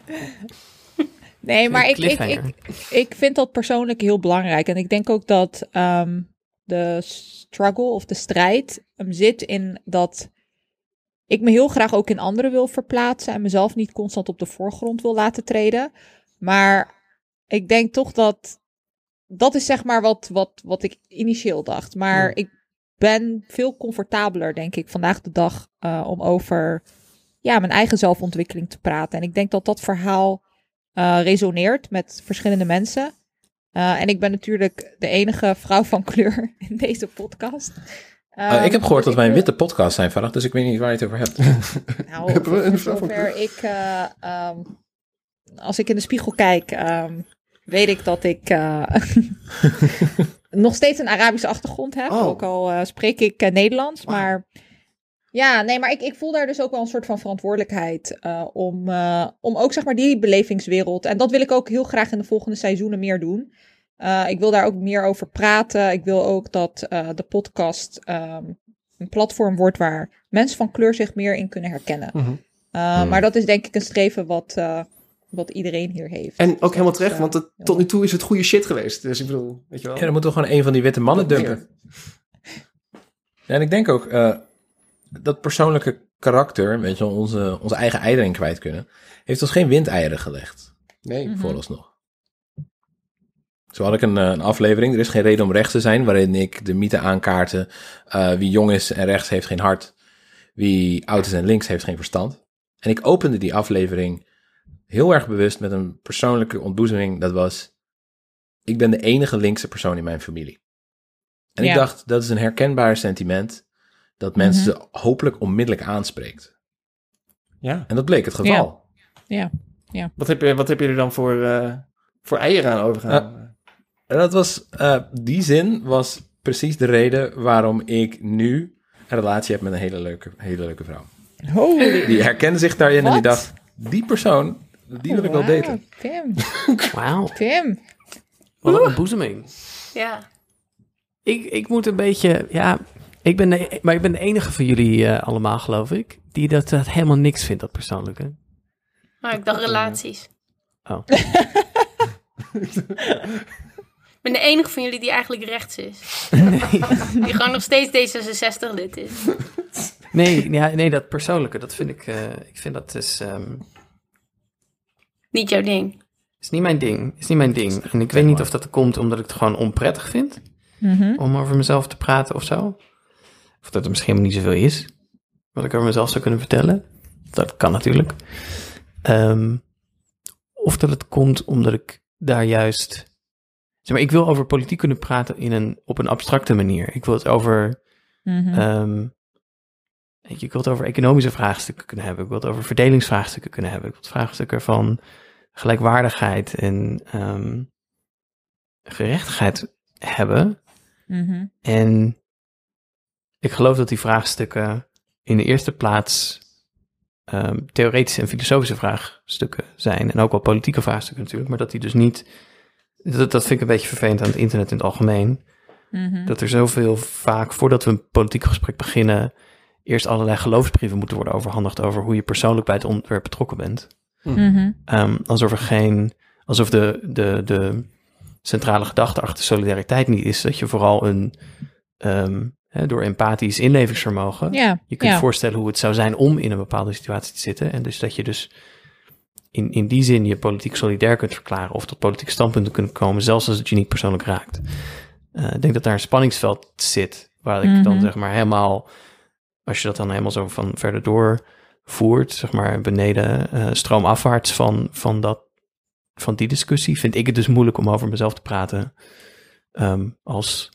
Nee, maar ik, ik, ik, ik vind dat persoonlijk heel belangrijk. En ik denk ook dat ehm, de struggle of de strijd hem zit in dat ik me heel graag ook in anderen wil verplaatsen en mezelf niet constant op de voorgrond wil laten treden. Maar ik denk toch dat dat is zeg maar wat, wat, wat ik initieel dacht. Maar ik ben veel comfortabeler, denk ik, vandaag de dag eh, om over ja, mijn eigen zelfontwikkeling te praten. En ik denk dat dat verhaal eh, resoneert met verschillende mensen. Eh, en ik ben natuurlijk de enige vrouw van kleur in deze podcast. Uh, ik heb gehoord dus dat wij een witte podcast zijn vandaag, dus ik weet niet waar je het over hebt. Nou, Hebben we een voor vrouw van zover ik, eh, ehm, als ik in de spiegel kijk, ehm, weet ik dat ik eh, nog steeds een Arabische achtergrond heb. Oh. Ook al eh, spreek ik eh, Nederlands. Maar ja, nee, maar ik, ik voel daar dus ook wel een soort van verantwoordelijkheid eh, om, eh, om ook zeg maar die belevingswereld. En dat wil ik ook heel graag in de volgende seizoenen meer doen. Eh, ik wil daar ook meer over praten. Ik wil ook dat eh, de podcast ehm, een platform wordt waar mensen van kleur zich meer in kunnen herkennen. Mhm. Uh, Hmm. Maar dat is denk ik een streven wat, uh, wat iedereen hier heeft. En ook Dus helemaal dat, terecht, uh, want het, tot nu toe is het goede shit geweest. Dus ik bedoel, weet je wel. Ja, dan moeten we gewoon een van die witte mannen Dat dumpen. Ja, en ik denk ook eh, dat persoonlijke karakter, weet je, wel, onze, onze eigen eieren kwijt kunnen, heeft ons geen windeieren gelegd, Nee. Mhm. vooralsnog. Zo had ik een, eh, een aflevering, er is geen reden om rechts te zijn, waarin ik de mythe aankaarten, eh, wie jong is en rechts heeft geen hart, wie oud is en links heeft geen verstand. En ik opende die aflevering heel erg bewust met een persoonlijke ontboezeming, dat was, ik ben de enige linkse persoon in mijn familie. En Ja. ik dacht, dat is een herkenbaar sentiment dat mensen hopelijk onmiddellijk aanspreekt. Ja. En dat bleek het geval. Wat heb je, wat heb je er dan voor, eh, voor eieren aan overgehouden? En dat was, eh, die zin was precies de reden waarom ik nu een relatie heb met een hele leuke, hele leuke vrouw. Holy. Die herkende zich daarin en die dacht, die persoon, Die wil ik wel daten. Tim, Wauw, Tim. wat een ontboezeming. Ja. Ik, ik moet een beetje, ja, ik ben de, maar ik ben de enige van jullie eh, allemaal, geloof ik, die dat, dat helemaal niks vindt, dat persoonlijke. Maar ik dacht relaties. Oh. Ik ben de enige van jullie die eigenlijk rechts is. Die gewoon nog steeds D66 lid is. Nee, ja, nee, dat persoonlijke, dat vind ik, eh, ik vind dat is, ehm, Niet jouw ding. is niet mijn ding. Is niet mijn ding. En ik weet niet of dat komt omdat ik het gewoon onprettig vind Mhm. om over mezelf te praten of zo. Of dat er misschien niet zoveel is wat ik over mezelf zou kunnen vertellen. Dat kan natuurlijk. Ehm, of dat het komt omdat ik daar juist. Zeg maar, ik wil over politiek kunnen praten in een, op een abstracte manier. Ik wil het over. Mhm. ehm, weet je, ik wil het over economische vraagstukken kunnen hebben. Ik wil het over verdelingsvraagstukken kunnen hebben. Ik wil het vraagstukken van gelijkwaardigheid en ehm, gerechtigheid hebben. Mhm. En ik geloof dat die vraagstukken in de eerste plaats ehm, theoretische en filosofische vraagstukken zijn. En ook wel politieke vraagstukken natuurlijk. Maar dat die dus niet. Dat, dat vind ik een beetje vervelend aan het internet in het algemeen. Mhm. Dat er zoveel vaak, voordat we een politiek gesprek beginnen, eerst allerlei geloofsbrieven moeten worden overhandigd over hoe je persoonlijk bij het onderwerp betrokken bent. Mhm. Ehm, alsof er geen, alsof de, de, de centrale gedachte achter solidariteit niet is dat je vooral een, ehm, hè, door empathisch inlevingsvermogen, je kunt voorstellen hoe het zou zijn om in een bepaalde situatie te zitten. En dus dat je dus in, in die zin je politiek solidair kunt verklaren of tot politieke standpunten kunt komen, zelfs als het je niet persoonlijk raakt. Eh, ik denk dat daar een spanningsveld zit, waar ik dan Mhm. zeg maar helemaal, als je dat dan helemaal zo van verder doorvoert, zeg maar beneden, eh, stroomafwaarts van, van, dat, van die discussie, vind ik het dus moeilijk om over mezelf te praten ehm, als,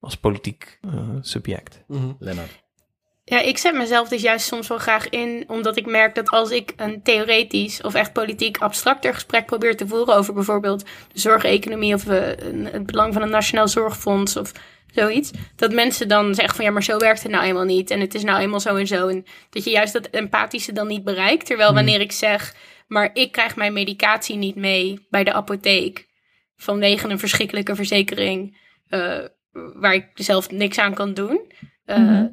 als politiek eh, subject. Mhm. Lennart. Ja, ik zet mezelf dus juist soms wel graag in, omdat ik merk dat als ik een theoretisch of echt politiek abstracter gesprek probeer te voeren over bijvoorbeeld de zorgeconomie of eh, het belang van een nationaal zorgfonds of zoiets, dat mensen dan zeggen van ja, maar zo werkt het nou eenmaal niet en het is nou eenmaal zo en zo. En dat je juist dat empathische dan niet bereikt. Terwijl wanneer ik zeg, maar ik krijg mijn medicatie niet mee bij de apotheek vanwege een verschrikkelijke verzekering eh, waar ik zelf niks aan kan doen. eh, Mhm.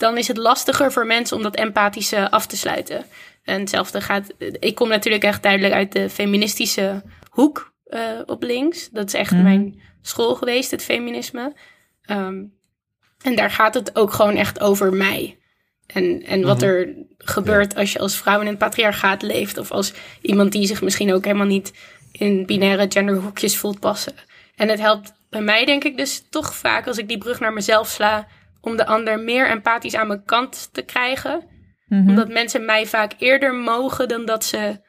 Dan is het lastiger voor mensen om dat empathische af te sluiten. En hetzelfde gaat. Ik kom natuurlijk echt duidelijk uit de feministische hoek eh, op links. Dat is echt Mhm. mijn school geweest, het feminisme. Ehm, en daar gaat het ook gewoon echt over mij. En, en wat Mhm. er gebeurt als je als vrouw in een patriarchaat leeft. Of als iemand die zich misschien ook helemaal niet in binaire genderhoekjes voelt passen. En het helpt bij mij denk ik dus toch vaak als ik die brug naar mezelf sla. Om de ander meer empathisch aan mijn kant te krijgen. Mhm. Omdat mensen mij vaak eerder mogen dan dat ze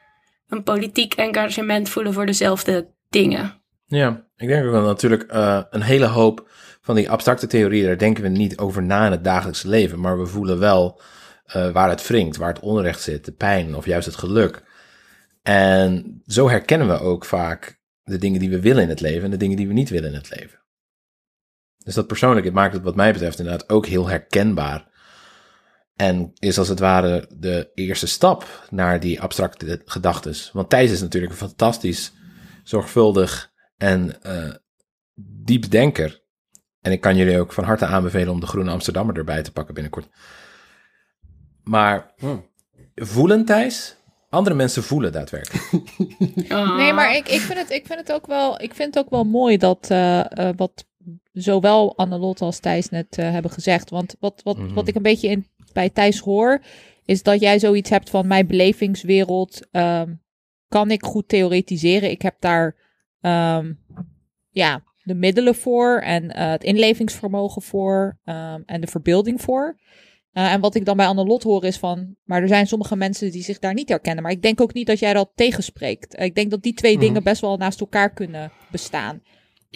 een politiek engagement voelen voor dezelfde dingen. Ja, ik denk ook wel natuurlijk eh, een hele hoop van die abstracte theorieën, daar denken we niet over na in het dagelijkse leven, maar we voelen wel eh, waar het wringt, waar het onrecht zit, de pijn of juist het geluk. En zo herkennen we ook vaak de dingen die we willen in het leven en de dingen die we niet willen in het leven. Dus dat persoonlijk, het maakt het wat mij betreft inderdaad ook heel herkenbaar. En is als het ware de eerste stap naar die abstracte gedachtes. Want Thijs is natuurlijk een fantastisch, zorgvuldig en eh diep denker. En ik kan jullie ook van harte aanbevelen om de Groene Amsterdammer erbij te pakken binnenkort. Maar Hmm. voelen, Thijs? Andere mensen voelen daadwerkelijk. Ah. Nee, maar ik, ik, vind het, ik, vind het ook wel, ik vind het ook wel mooi dat eh, eh, wat zowel Annelot als Thijs net eh, hebben gezegd. Want wat, wat, Mhm. wat ik een beetje in, bij Thijs hoor, is dat jij zoiets hebt van mijn belevingswereld ehm, kan ik goed theoretiseren. Ik heb daar ehm, ja, de middelen voor en eh, het inlevingsvermogen voor ehm, en de verbeelding voor. Eh, en wat ik dan bij Annelot hoor is van, maar er zijn sommige mensen die zich daar niet herkennen. Maar ik denk ook niet dat jij dat tegenspreekt. Ik denk dat die twee Mhm. dingen best wel naast elkaar kunnen bestaan.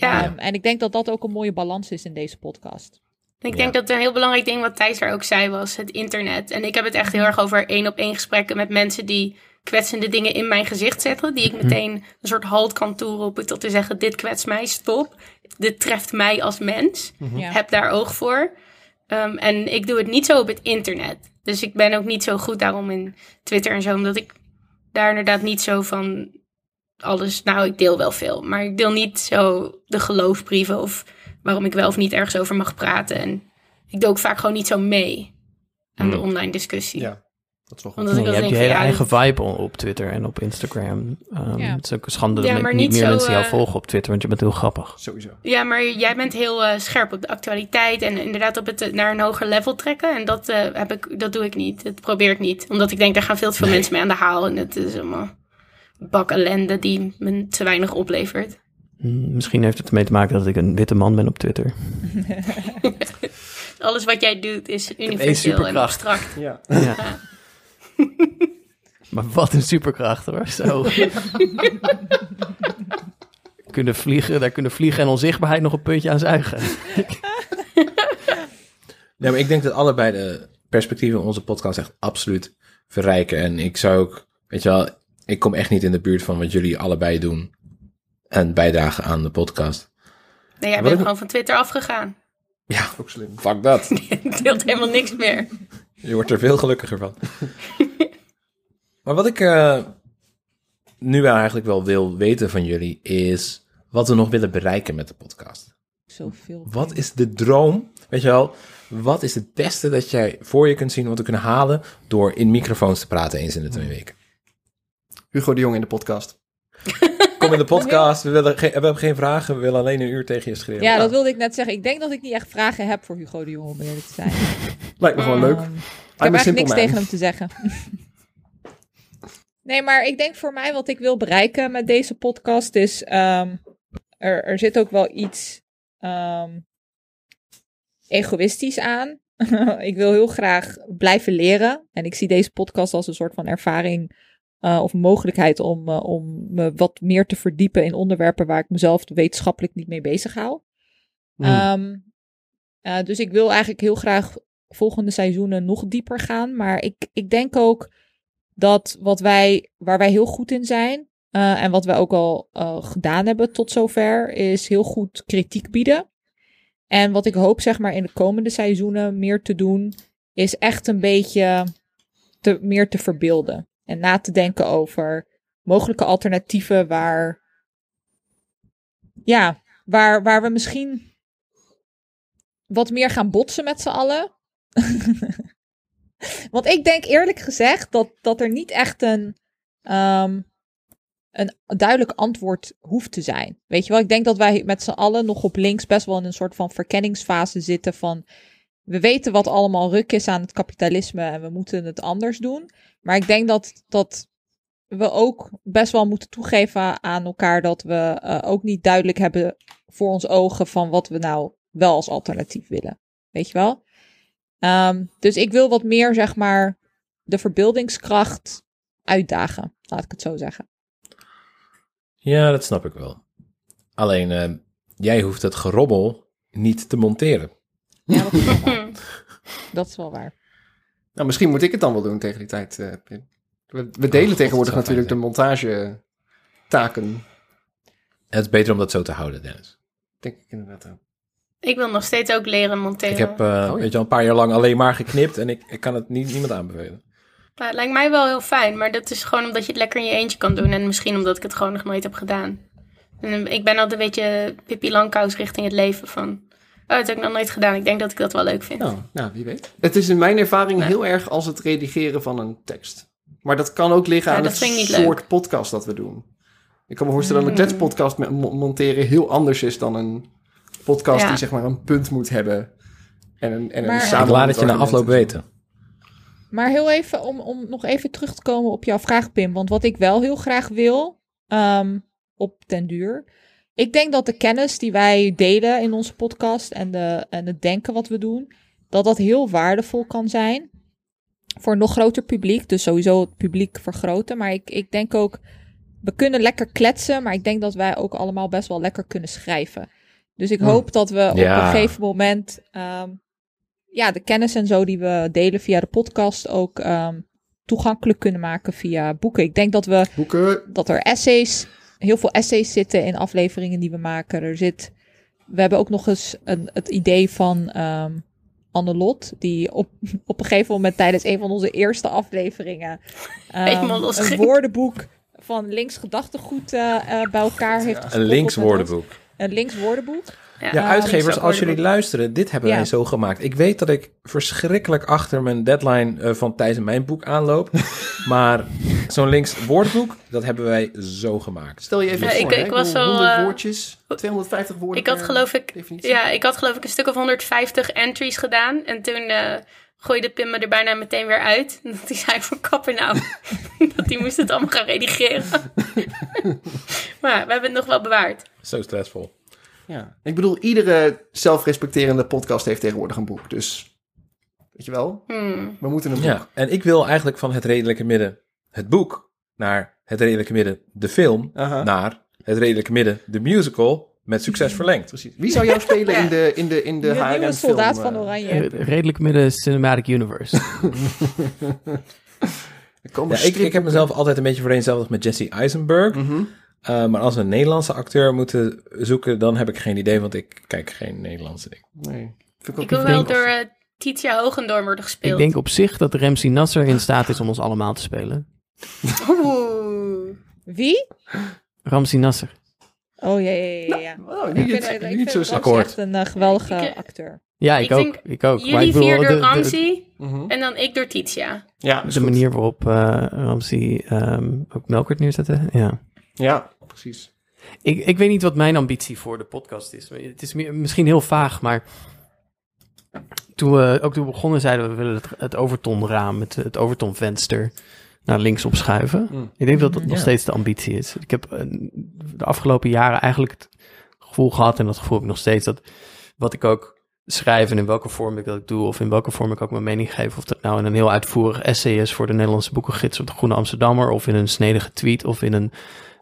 Ja, Ehm, en ik denk dat dat ook een mooie balans is in deze podcast. ik Ja. denk dat een heel belangrijk ding wat Thijs daar ook zei was het internet. En ik heb het echt heel erg over één op één gesprekken met mensen die kwetsende dingen in mijn gezicht zetten. Die ik meteen een soort halt kan toeroepen tot te zeggen dit kwetst mij, stop. Dit treft mij als mens. Ja. heb daar oog voor. Ehm, en ik doe het niet zo op het internet. Dus ik ben ook niet zo goed daarom in Twitter en zo, omdat ik daar inderdaad niet zo van alles. Nou, ik deel wel veel, maar ik deel niet zo de geloofsbrieven of waarom ik wel of niet ergens over mag praten. En ik doe ook vaak gewoon niet zo mee aan de Hmm. online discussie. Ja, dat is wel goed. Nee, je hebt je hele ja, eigen vibe op Twitter en op Instagram. Ehm, Ja. Het is ook een schande Ja, dat maar niet, niet meer zo, mensen jou eh, volgen op Twitter, want je bent heel grappig. Sowieso. Ja, maar jij bent heel eh, scherp op de actualiteit en inderdaad op het eh, naar een hoger level trekken. En dat, eh, heb ik, dat doe ik niet. Dat probeer ik niet. Omdat ik denk, daar gaan veel te veel mensen mee aan de haal. En het is allemaal bak ellende die me te weinig oplevert. Hm, Misschien heeft het ermee te maken dat ik een witte man ben op Twitter. Alles wat jij doet is universeel en superkracht. abstract. Ja. Ja. maar wat een superkracht hoor. Zo. kunnen vliegen, daar kunnen vliegen en onzichtbaarheid nog een puntje aan zuigen. Ja, maar ik denk dat allebei de perspectieven in onze podcast echt absoluut verrijken. En ik zou ook, weet je wel, ik kom echt niet in de buurt van wat jullie allebei doen. En bijdragen aan de podcast. Nee, jij bent ik- gewoon van Twitter afgegaan. Ja, Ook slim. fuck dat. Je deelt helemaal niks meer. Je wordt er veel gelukkiger van. maar wat ik eh, nu eigenlijk wel wil weten van jullie is wat we nog willen bereiken met de podcast. Zoveel. Wat is de droom? Weet je wel, wat is het beste dat jij voor je kunt zien wat we kunnen halen door in microfoons te praten eens in de twee weken? Hugo de Jong in de podcast. Kom in de podcast, we, willen geen, we hebben geen vragen, we willen alleen een uur tegen je schreeuwen. Ja, dat wilde ik net zeggen. Ik denk dat ik niet echt vragen heb voor Hugo de Jong, om eerlijk te zijn. Lijkt me gewoon leuk. Ehm, ik heb eigenlijk niks man. tegen hem te zeggen. nee, maar ik denk voor mij wat ik wil bereiken met deze podcast is... ehm, er, er zit ook wel iets ehm, egoïstisch aan. ik wil heel graag blijven leren. En ik zie deze podcast als een soort van ervaring... eh, of mogelijkheid om, eh, om me wat meer te verdiepen in onderwerpen waar ik mezelf wetenschappelijk niet mee bezig hou. Hmm. Ehm, eh, dus ik wil eigenlijk heel graag volgende seizoenen nog dieper gaan. Maar ik, ik denk ook dat wat wij, waar wij heel goed in zijn. en wat wij ook al gedaan hebben tot zover, is heel goed kritiek bieden. En wat ik hoop, zeg maar, in de komende seizoenen meer te doen, is echt een beetje te, meer te verbeelden. En na te denken over mogelijke alternatieven waar, ja, waar, waar we misschien wat meer gaan botsen met z'n allen. Want ik denk eerlijk gezegd dat, dat er niet echt een, ehm, een duidelijk antwoord hoeft te zijn. Weet je wel, ik denk dat wij met z'n allen nog op links best wel in een soort van verkenningsfase zitten van... We weten wat allemaal ruk is aan het kapitalisme en we moeten het anders doen. Maar ik denk dat, dat we ook best wel moeten toegeven aan elkaar dat we eh, ook niet duidelijk hebben voor ons ogen van wat we nou wel als alternatief willen. Weet je wel? Ehm, dus ik wil wat meer, zeg maar, de verbeeldingskracht uitdagen. Laat ik het zo zeggen. Ja, dat snap ik wel. Alleen, eh, jij hoeft het gerobbel niet te monteren. Ja, dat is wel waar. Dat is wel waar. Nou, misschien moet ik het dan wel doen tegen die tijd, eh, Pim. We, we delen tegenwoordig natuurlijk de montage-taken. Het is beter om dat zo te houden, Dennis. Denk ik inderdaad ook. Ik wil nog steeds ook leren monteren. Ik heb eh, Oh, ja. weet je, al een paar jaar lang alleen maar geknipt en ik, ik kan het niet, niemand aanbevelen. Nou, het lijkt mij wel heel fijn, maar dat is gewoon omdat je het lekker in je eentje kan doen. En misschien omdat ik het gewoon nog nooit heb gedaan. En eh, ik ben altijd een beetje Pippi Langkous richting het leven van... Oh, dat heb ik nog nooit gedaan. Ik denk dat ik dat wel leuk vind. Nou, nou, wie weet. Het is in mijn ervaring Ja. heel erg als het redigeren van een tekst. Maar dat kan ook liggen Ja, aan het soort podcast dat we doen. Ik kan me voorstellen dat een Mm. kletspodcast monteren heel anders is dan een podcast Ja. die zeg maar een punt moet hebben. En een, en een Maar- samen Ik laat het je na afloop weten. Maar heel even, om, om nog even terug te komen op jouw vraag, Pim. Want wat ik wel heel graag wil, ehm, op den duur. Ik denk dat de kennis die wij delen in onze podcast en, de, en het denken wat we doen, dat dat heel waardevol kan zijn voor een nog groter publiek. Dus sowieso het publiek vergroten. Maar ik, ik denk ook, we kunnen lekker kletsen, maar ik denk dat wij ook allemaal best wel lekker kunnen schrijven. Dus ik Hmm. hoop dat we op Ja. een gegeven moment ehm, ja, de kennis en zo die we delen via de podcast ook ehm, toegankelijk kunnen maken via boeken. Ik denk dat we Boeken, dat er essays, heel veel essays zitten in afleveringen die we maken. Er zit, we hebben ook nog eens een, het idee van ehm, Annelot, die op, op een gegeven moment tijdens een van onze eerste afleveringen Helemaal een woordenboek van links gedachtegoed eh, eh, bij elkaar heeft Een gekoppeld links woordenboek. Een links woordenboek. Ja, Ja, uitgevers, als jullie luisteren, dit hebben wij zo gemaakt. Ik weet dat ik verschrikkelijk achter mijn deadline eh, van Thijs en mijn boek aanloop. maar zo'n links woordenboek, dat hebben wij zo gemaakt. Stel je even Ja, voor, ik- hè? ik was bedoel, al, 100 eh, woordjes, 250 woorden Ik had per geloof ik, definitie. ja, ik had geloof ik een stuk of 150 entries gedaan. En toen eh, gooide Pim me er bijna meteen weer uit. Dat hij zei van kappen nou. dat hij moest het allemaal gaan redigeren. maar we hebben het nog wel bewaard. Zo stressvol. Ja. Ik bedoel, iedere zelfrespecterende podcast heeft tegenwoordig een boek. Dus, weet je wel, Hmm. we moeten een boek. Ja, en ik wil eigenlijk van het redelijke midden het boek naar het redelijke midden de film Aha. naar het redelijke midden de musical met succes verlengd. Precies. Wie zou jou spelen Ja. in de, in de, in de, De, HRM nieuwe film, soldaat eh? van Oranje. Eh, Redelijk midden Cinematic Universe. Er Ja, ik, ik heb mezelf altijd een beetje vereenzelvigd met Jesse Eisenberg. Mhm. Uh, maar als we een Nederlandse acteur moeten zoeken, dan heb ik geen idee, want ik kijk geen Nederlandse dingen. Nee. Vind ook Ik wil wel denk- door eh, Titia Hogendoorn worden gespeeld. Ik denk op zich dat Ramsey Nasser in staat is om ons allemaal te spelen. Oeh. Wie? Ramsey Nasser. Oh ja, ja, ja. ja. Oh, Ik niet, vind, het- ik niet vind zo akkoord. echt een eh, geweldige Ik, eh, acteur. Ja, ik, Ik ook. Ik ook. Maar Jullie ik bedoel, vier door de- de- Ramsey Mhm. en dan ik door Titia. Ja, De, goed. manier waarop eh Ramsey ehm, ook Melkert neerzetten. Ja. Ja, precies. Ik, ik weet niet wat mijn ambitie voor de podcast is. Het is meer, misschien heel vaag, maar toen we ook toen we begonnen zeiden we, we willen het, het overtonraam, het, het overtonvenster naar links opschuiven. Mm. Ik denk dat dat nog Ja. steeds de ambitie is. Ik heb eh, de afgelopen jaren eigenlijk het gevoel gehad, en dat gevoel heb ik nog steeds, dat wat ik ook schrijf en in welke vorm ik dat doe, of in welke vorm ik ook mijn mening geef, of dat nou in een heel uitvoerig essay is voor de Nederlandse boekengids of de Groene Amsterdammer, of in een snedige tweet, of in een,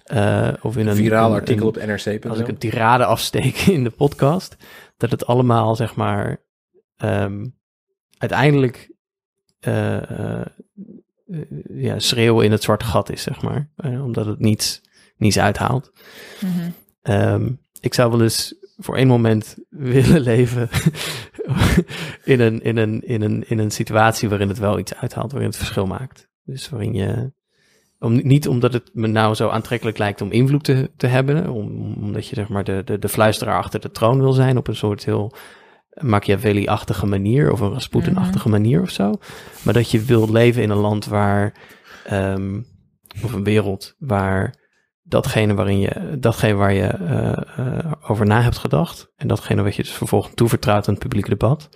eh, of in een Viraal een- artikel een- op NRC. als ik een tirade afsteek in de podcast, dat het allemaal, zeg maar, ehm, uiteindelijk eh, eh, ja, schreeuwen in het zwarte gat is, zeg maar. Omdat het niets, niets uithaalt. Mhm. Ehm, ik zou wel eens voor één moment willen leven in, een, in, een, in, een, in een situatie waarin het wel iets uithaalt, waarin het verschil maakt. Dus waarin je, om, niet omdat het me nou zo aantrekkelijk lijkt om invloed te, te hebben, om, omdat je zeg maar de, de, de fluisteraar achter de troon wil zijn op een soort heel Machiavelli-achtige manier of een Rasputin-achtige manier of zo. Maar dat je wilt leven in een land waar, ehm, of een wereld waar datgene, waarin je, datgene waar je eh, eh, over na hebt gedacht en datgene wat je dus vervolgens toevertrouwt aan het publiek debat,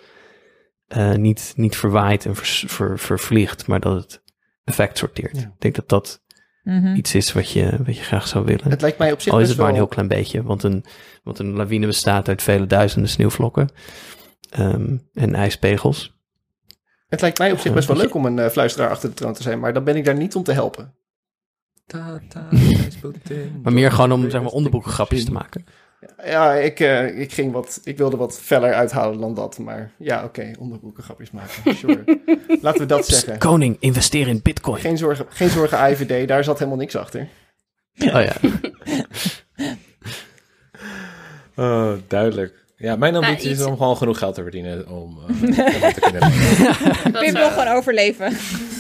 eh, niet, niet verwaait en vers- ver, vervliegt, maar dat het effect sorteert. Ja. Ik denk dat dat Mhm. iets is wat je, wat je graag zou willen. Het lijkt mij op zich Al is best het maar een heel klein beetje, want een, want een lawine bestaat uit vele duizenden sneeuwvlokken ehm, en ijspegels. Het lijkt mij op zich best wel leuk om een eh, fluisteraar achter de troon te zijn, maar dan ben ik daar niet om te helpen. Maar meer gewoon om zeg maar, onderboekengrapjes te maken. Ja, ik, eh, ik, ging wat, ik wilde wat feller uithalen dan dat, maar ja, oké, onderbroeken grapjes maken, sure. Laten we dat Psst, zeggen. koning, investeer in bitcoin. Geen zorgen, geen zorgen IVD, daar zat helemaal niks achter. Oh ja. Oh, duidelijk. Ja, mijn ambitie Nou, iets- is om gewoon genoeg geld te verdienen om, eh, het te kunnen leven. Pim wil gewoon overleven.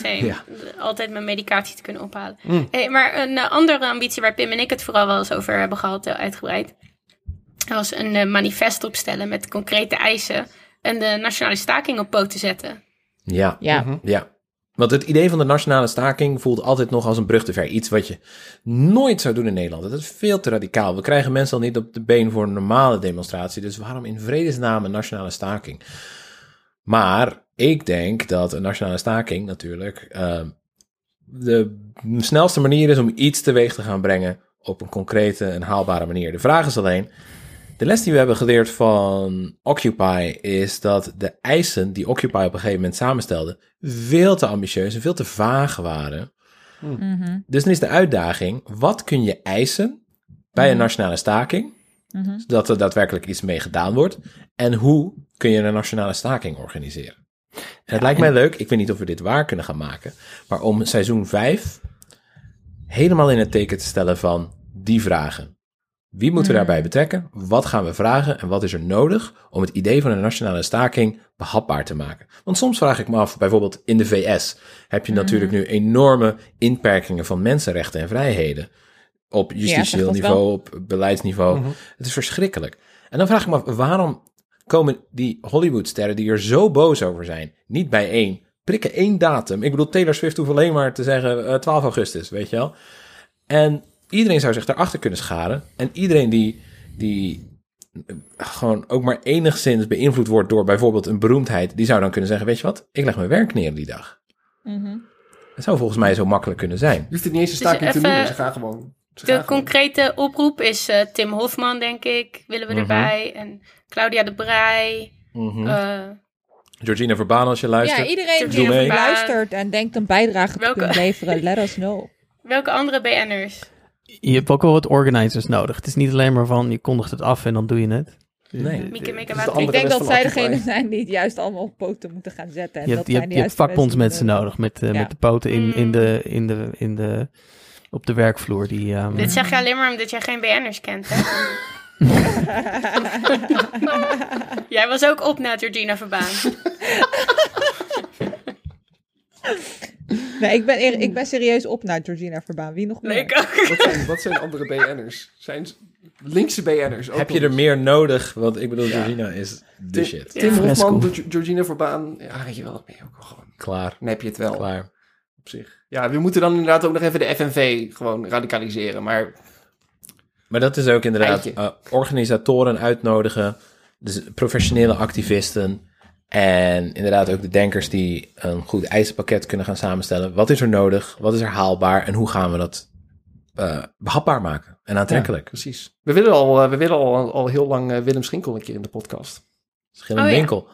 Same. Ja. Altijd mijn medicatie te kunnen ophalen. Mm. Hey, maar een eh, andere ambitie waar Pim en ik het vooral wel eens over hebben gehad, heel uitgebreid, was een eh, manifest opstellen met concrete eisen en de nationale staking op poot te zetten. Ja, Ja. Mhm. ja. Want het idee van de nationale staking voelt altijd nog als een brug te ver. Iets wat je nooit zou doen in Nederland. Dat is veel te radicaal. We krijgen mensen al niet op de been voor een normale demonstratie. Dus waarom in vredesnaam een nationale staking? Maar ik denk dat een nationale staking natuurlijk eh, de snelste manier is om iets teweeg te gaan brengen op een concrete en haalbare manier. De vraag is alleen, de les die we hebben geleerd van Occupy is dat de eisen die Occupy op een gegeven moment samenstelde veel te ambitieus en veel te vaag waren. Mhm. Dus dan is de uitdaging, wat kun je eisen bij een nationale staking, Mhm. zodat er daadwerkelijk iets mee gedaan wordt, en hoe kun je een nationale staking organiseren? En het lijkt mij leuk, ik weet niet of we dit waar kunnen gaan maken, maar om seizoen 5 helemaal in het teken te stellen van die vragen. Wie moeten we Hmm. daarbij betrekken? Wat gaan we vragen? En wat is er nodig om het idee van een nationale staking behapbaar te maken? Want soms vraag ik me af, bijvoorbeeld in de VS heb je natuurlijk nu enorme inperkingen van mensenrechten en vrijheden. Op justitieel niveau, op beleidsniveau. Het is verschrikkelijk. En dan vraag ik me af, waarom komen die Hollywoodsterren die er zo boos over zijn, niet bijeen, prikken één datum? Ik bedoel, Taylor Swift hoeft alleen maar te zeggen eh, 12 augustus, weet je wel? En iedereen zou zich daarachter kunnen scharen. En iedereen die, die eh, gewoon ook maar enigszins beïnvloed wordt door bijvoorbeeld een beroemdheid, die zou dan kunnen zeggen, weet je wat, ik leg mijn werk neer die dag. Mhm. Het zou volgens mij zo makkelijk kunnen zijn. Je hoeft het niet eens een Dus staking te even- noemen. Ze gaan gewoon. Ze De gaan gewoon. concrete oproep is eh, Tim Hofman, denk ik. Willen we Mhm. erbij. En Claudia de Brij. Mhm. eh, Georgina Verbaan, als je luistert. Ja, iedereen die luistert en denkt een bijdrage te Welke- kunnen leveren, let us know. welke andere BN'ers? Je hebt ook wel wat organizers nodig. Het is niet alleen maar van je kondigt het af en dan doe je het. Nee. Mieke, Mieke, de Water. andere Ik denk dat zij degene zijn die het juist allemaal op poten moeten gaan zetten. En Je dat hebt, je zijn je hebt vakbondsmensen nodig met, eh, ja. met de poten in, in Mm. de, in de, in de, op de werkvloer. Die, ehm, Dit zeg je alleen maar omdat jij geen BN'ers kent, hè? jij was ook op na Georgina Verbaan. Nee, ik ben, ik ben serieus op naar Georgina Verbaan. Wie nog meer? Nee. Wat zijn, wat zijn andere BN'ers? Zijn linkse BN'ers? Heb je er meer nodig? Want ik bedoel, Ja. Georgina is de shit. Tim Ja. Hofman, Georgina Verbaan. Ja, weet je wel, dat ben je ook gewoon. Klaar, Dan heb je het wel klaar. op zich. Ja, we moeten dan inderdaad ook nog even de FNV gewoon radicaliseren. Maar Maar dat is ook inderdaad eh, organisatoren uitnodigen, dus professionele activisten en inderdaad ook de denkers die een goed eisenpakket kunnen gaan samenstellen. Wat is er nodig? Wat is er haalbaar? En hoe gaan we dat eh, behapbaar maken en aantrekkelijk? precies. We willen al, eh, we willen al, al heel lang eh, Willem Schinkel een keer in de podcast. Schillem Oh, ja. winkel.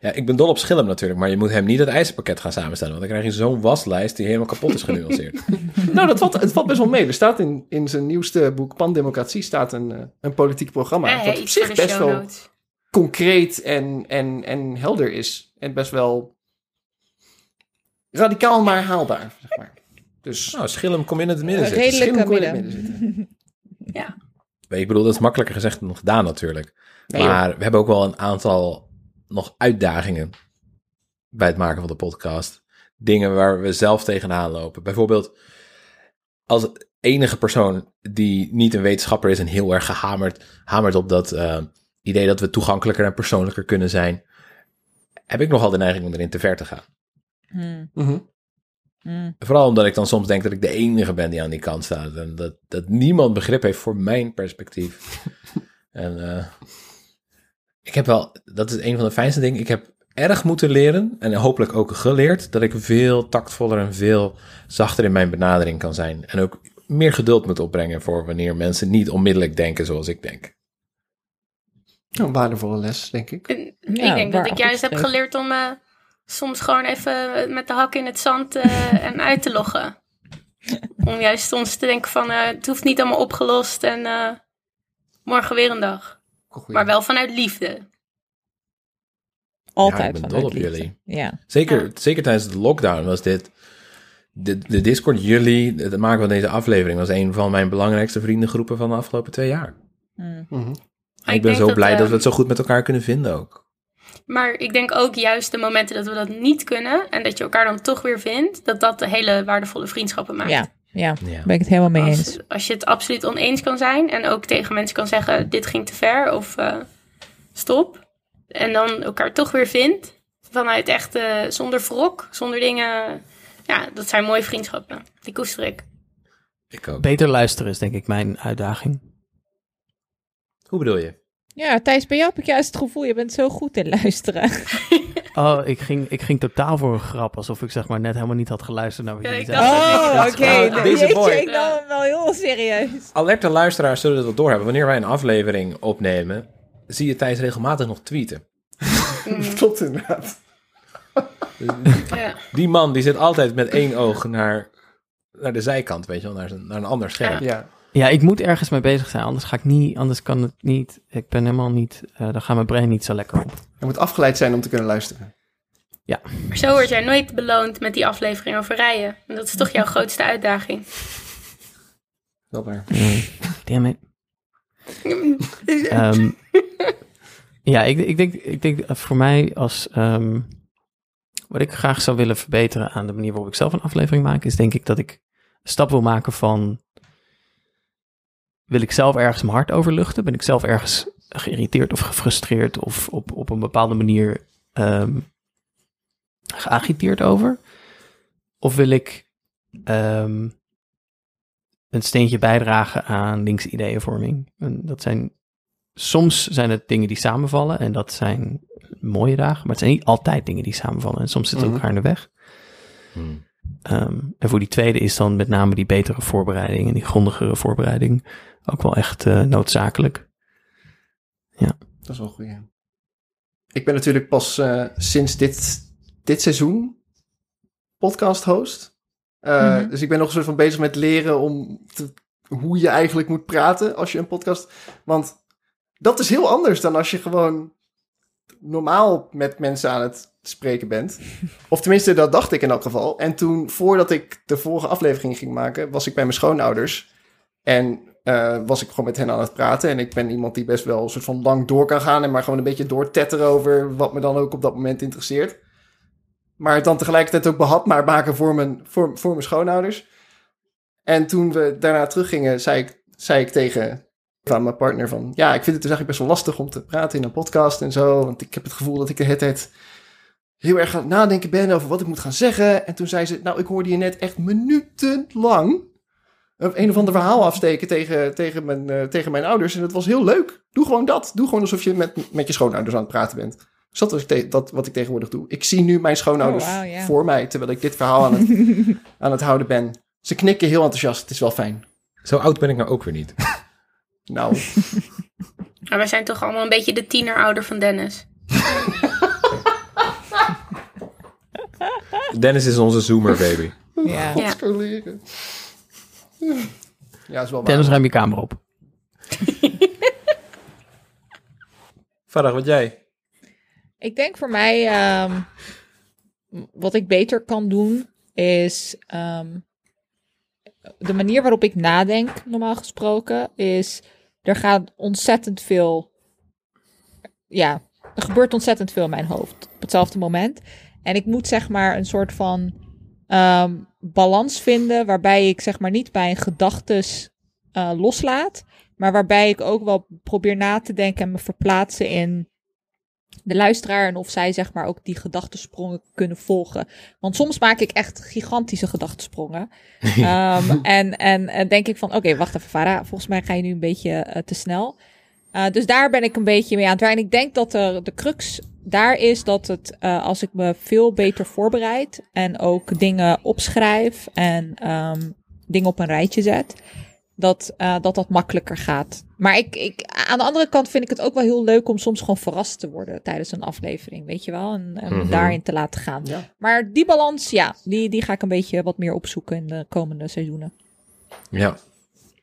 Ja, ik ben dol op Schillem natuurlijk, maar je moet hem niet het eisenpakket gaan samenstellen, want dan krijg je zo'n waslijst die helemaal kapot is genuanceerd. nou, dat valt, het valt best wel mee. Er staat in, in zijn nieuwste boek Pandemocratie staat een, een politiek programma. Ja, dat op zich best wel notes. Concreet en, en, en helder is. En best wel radicaal, maar haalbaar, zeg maar. Dus nou, Schillem, kom in het midden zitten. redelijke Schillem kon in het midden. zitten. Ik bedoel, dat is makkelijker gezegd dan gedaan natuurlijk. Nee, maar we hebben ook wel een aantal nog uitdagingen bij het maken van de podcast. Dingen waar we zelf tegenaan lopen. Bijvoorbeeld, als enige persoon die niet een wetenschapper is en heel erg gehamerd hamert op dat eh, idee dat we toegankelijker en persoonlijker kunnen zijn, heb ik nogal de neiging om erin te ver te gaan. Hmm, Mhm. hmm. Vooral omdat ik dan soms denk dat ik de enige ben die aan die kant staat. En dat, dat niemand begrip heeft voor mijn perspectief. en eh, ik heb wel, dat is een van de fijnste dingen. Ik heb erg moeten leren en hopelijk ook geleerd dat ik veel tactvoller en veel zachter in mijn benadering kan zijn. En ook meer geduld moet opbrengen voor wanneer mensen niet onmiddellijk denken zoals ik denk. Een waardevolle les, denk ik. En Ja, ik denk dat ik juist heb geleerd om eh, soms gewoon even met de hak in het zand eh, en uit te loggen. Om juist soms te denken van, eh, het hoeft niet allemaal opgelost en eh, morgen weer een dag. Goeie. Maar wel vanuit liefde. Altijd Ja, ik ben vanuit dol op liefde. jullie. Ja. Zeker, Ja. zeker tijdens de lockdown was dit. De, de Discord, jullie, het maken van deze aflevering was een van mijn belangrijkste vriendengroepen van de afgelopen twee jaar. Hmm. Mhm. Ik ik ben zo blij dat we het zo goed met elkaar kunnen vinden ook. Maar ik denk ook juist de momenten dat we dat niet kunnen en dat je elkaar dan toch weer vindt, dat dat de hele waardevolle vriendschappen maakt. Ja, ja, Ja. ben ik het helemaal mee eens. Als, als je het absoluut oneens kan zijn en ook tegen mensen kan zeggen: dit ging te ver of eh, stop. En dan elkaar toch weer vindt vanuit echt eh, zonder wrok, zonder dingen. Ja, dat zijn mooie vriendschappen. Die koester ik. Ik ook. Beter luisteren is denk ik mijn uitdaging. Hoe bedoel je? Ja, Thijs, bij jou heb ik juist het gevoel, je bent zo goed in luisteren. Oh, ik ging, ik ging totaal voor een grap, alsof ik zeg maar net helemaal niet had geluisterd naar wat jullie zeiden. dacht- Oh, dat oké. Nou, Deze jeetje, boy. ik nam hem wel heel serieus. Alerte luisteraars zullen het wel doorhebben. Wanneer wij een aflevering opnemen, zie je Thijs regelmatig nog tweeten. Mm, Klopt inderdaad. ja. Die man die zit altijd met één oog naar, naar de zijkant, weet je wel, naar, zijn- naar een ander scherm. Ja. Ja, ik moet ergens mee bezig zijn, anders ga ik niet, anders kan het niet. Ik ben helemaal niet, eh dan gaat mijn brein niet zo lekker op. Je moet afgeleid zijn om te kunnen luisteren. Maar zo word jij nooit beloond met die aflevering over rijden. En dat is toch jouw grootste uitdaging. Wel waar. Damn it. Ehm, ja, ik, ik, denk, ik denk dat voor mij als... ehm, wat ik graag zou willen verbeteren aan de manier waarop ik zelf een aflevering maak... is denk ik dat ik een stap wil maken van... Wil ik zelf ergens mijn hart overluchten? Ben ik zelf ergens geïrriteerd of gefrustreerd... of op, op een bepaalde manier ehm, geagiteerd over? Of wil ik ehm, een steentje bijdragen aan linkse ideeënvorming? En dat zijn soms zijn het dingen die samenvallen en dat zijn mooie dagen, maar het zijn niet altijd dingen die samenvallen en soms zitten Mhm. elkaar in de weg. Hmm. Ehm, en voor die tweede is dan met name die betere voorbereiding en die grondigere voorbereiding ook wel echt eh, noodzakelijk. Dat is wel goeie. Ik ben natuurlijk pas eh, sinds dit, dit seizoen podcast host. Eh, Mhm. Dus ik ben nog een soort van bezig met leren om te- hoe je eigenlijk moet praten als je een podcast. Want dat is heel anders dan als je gewoon normaal met mensen aan het spreken bent. Of tenminste, dat dacht ik in elk geval. En toen, voordat ik de vorige aflevering ging maken, was ik bij mijn schoonouders. En eh, was ik gewoon met hen aan het praten. En ik ben iemand die best wel een soort van lang door kan gaan. En maar gewoon een beetje doortetteren over wat me dan ook op dat moment interesseert. Maar het dan tegelijkertijd ook behapbaar maken voor mijn, voor, voor mijn schoonouders. En toen we daarna teruggingen, zei ik, zei ik tegen aan mijn partner van... Ja, ik vind het dus eigenlijk best wel lastig om te praten in een podcast en zo. Want ik heb het gevoel dat ik de hele tijd heel erg aan het nadenken ben over wat ik moet gaan zeggen. En toen zei ze, nou, ik hoorde je net echt minutenlang een of ander verhaal afsteken tegen, tegen, mijn, eh, tegen mijn ouders. En dat was heel leuk. Doe gewoon dat. Doe gewoon alsof je met, met je schoonouders aan het praten bent. Dus dat is te- dat wat ik tegenwoordig doe. Ik zie nu mijn schoonouders Oh, voor mij, terwijl ik dit verhaal aan het, aan het houden ben. Ze knikken heel enthousiast. Het is wel fijn. Zo oud ben ik nou ook weer niet. Nou, Maar wij zijn toch allemaal een beetje de tienerouder van Dennis. Dennis is onze zoomer baby. Ja. Ja. Ja, is wel waar. Dennis, ruim je kamer op. Farag, wat jij? Ik denk voor mij, ehm, wat ik beter kan doen, is ehm, de manier waarop ik nadenk, normaal gesproken, is er gaat ontzettend veel, ja, er gebeurt ontzettend veel in mijn hoofd op hetzelfde moment. En ik moet zeg maar een soort van ehm, balans vinden waarbij ik zeg maar niet mijn gedachtes eh, loslaat, maar waarbij ik ook wel probeer na te denken en me verplaatsen in de luisteraar en of zij zeg maar ook die gedachtensprongen kunnen volgen. Want soms maak ik echt gigantische gedachtensprongen. Ehm, en, en, en denk ik van, oké, wacht even Farah, volgens mij ga je nu een beetje eh, te snel. Eh, dus daar ben ik een beetje mee aan het werken. En ik denk dat de, de crux daar is dat het, eh, als ik me veel beter voorbereid en ook dingen opschrijf en ehm, dingen op een rijtje zet, dat, eh, dat dat makkelijker gaat. Maar ik, ik, aan de andere kant vind ik het ook wel heel leuk om soms gewoon verrast te worden tijdens een aflevering, weet je wel? En, Mhm. daarin te laten gaan. Ja. Maar die balans, ja, die, die ga ik een beetje wat meer opzoeken in de komende seizoenen. Ja.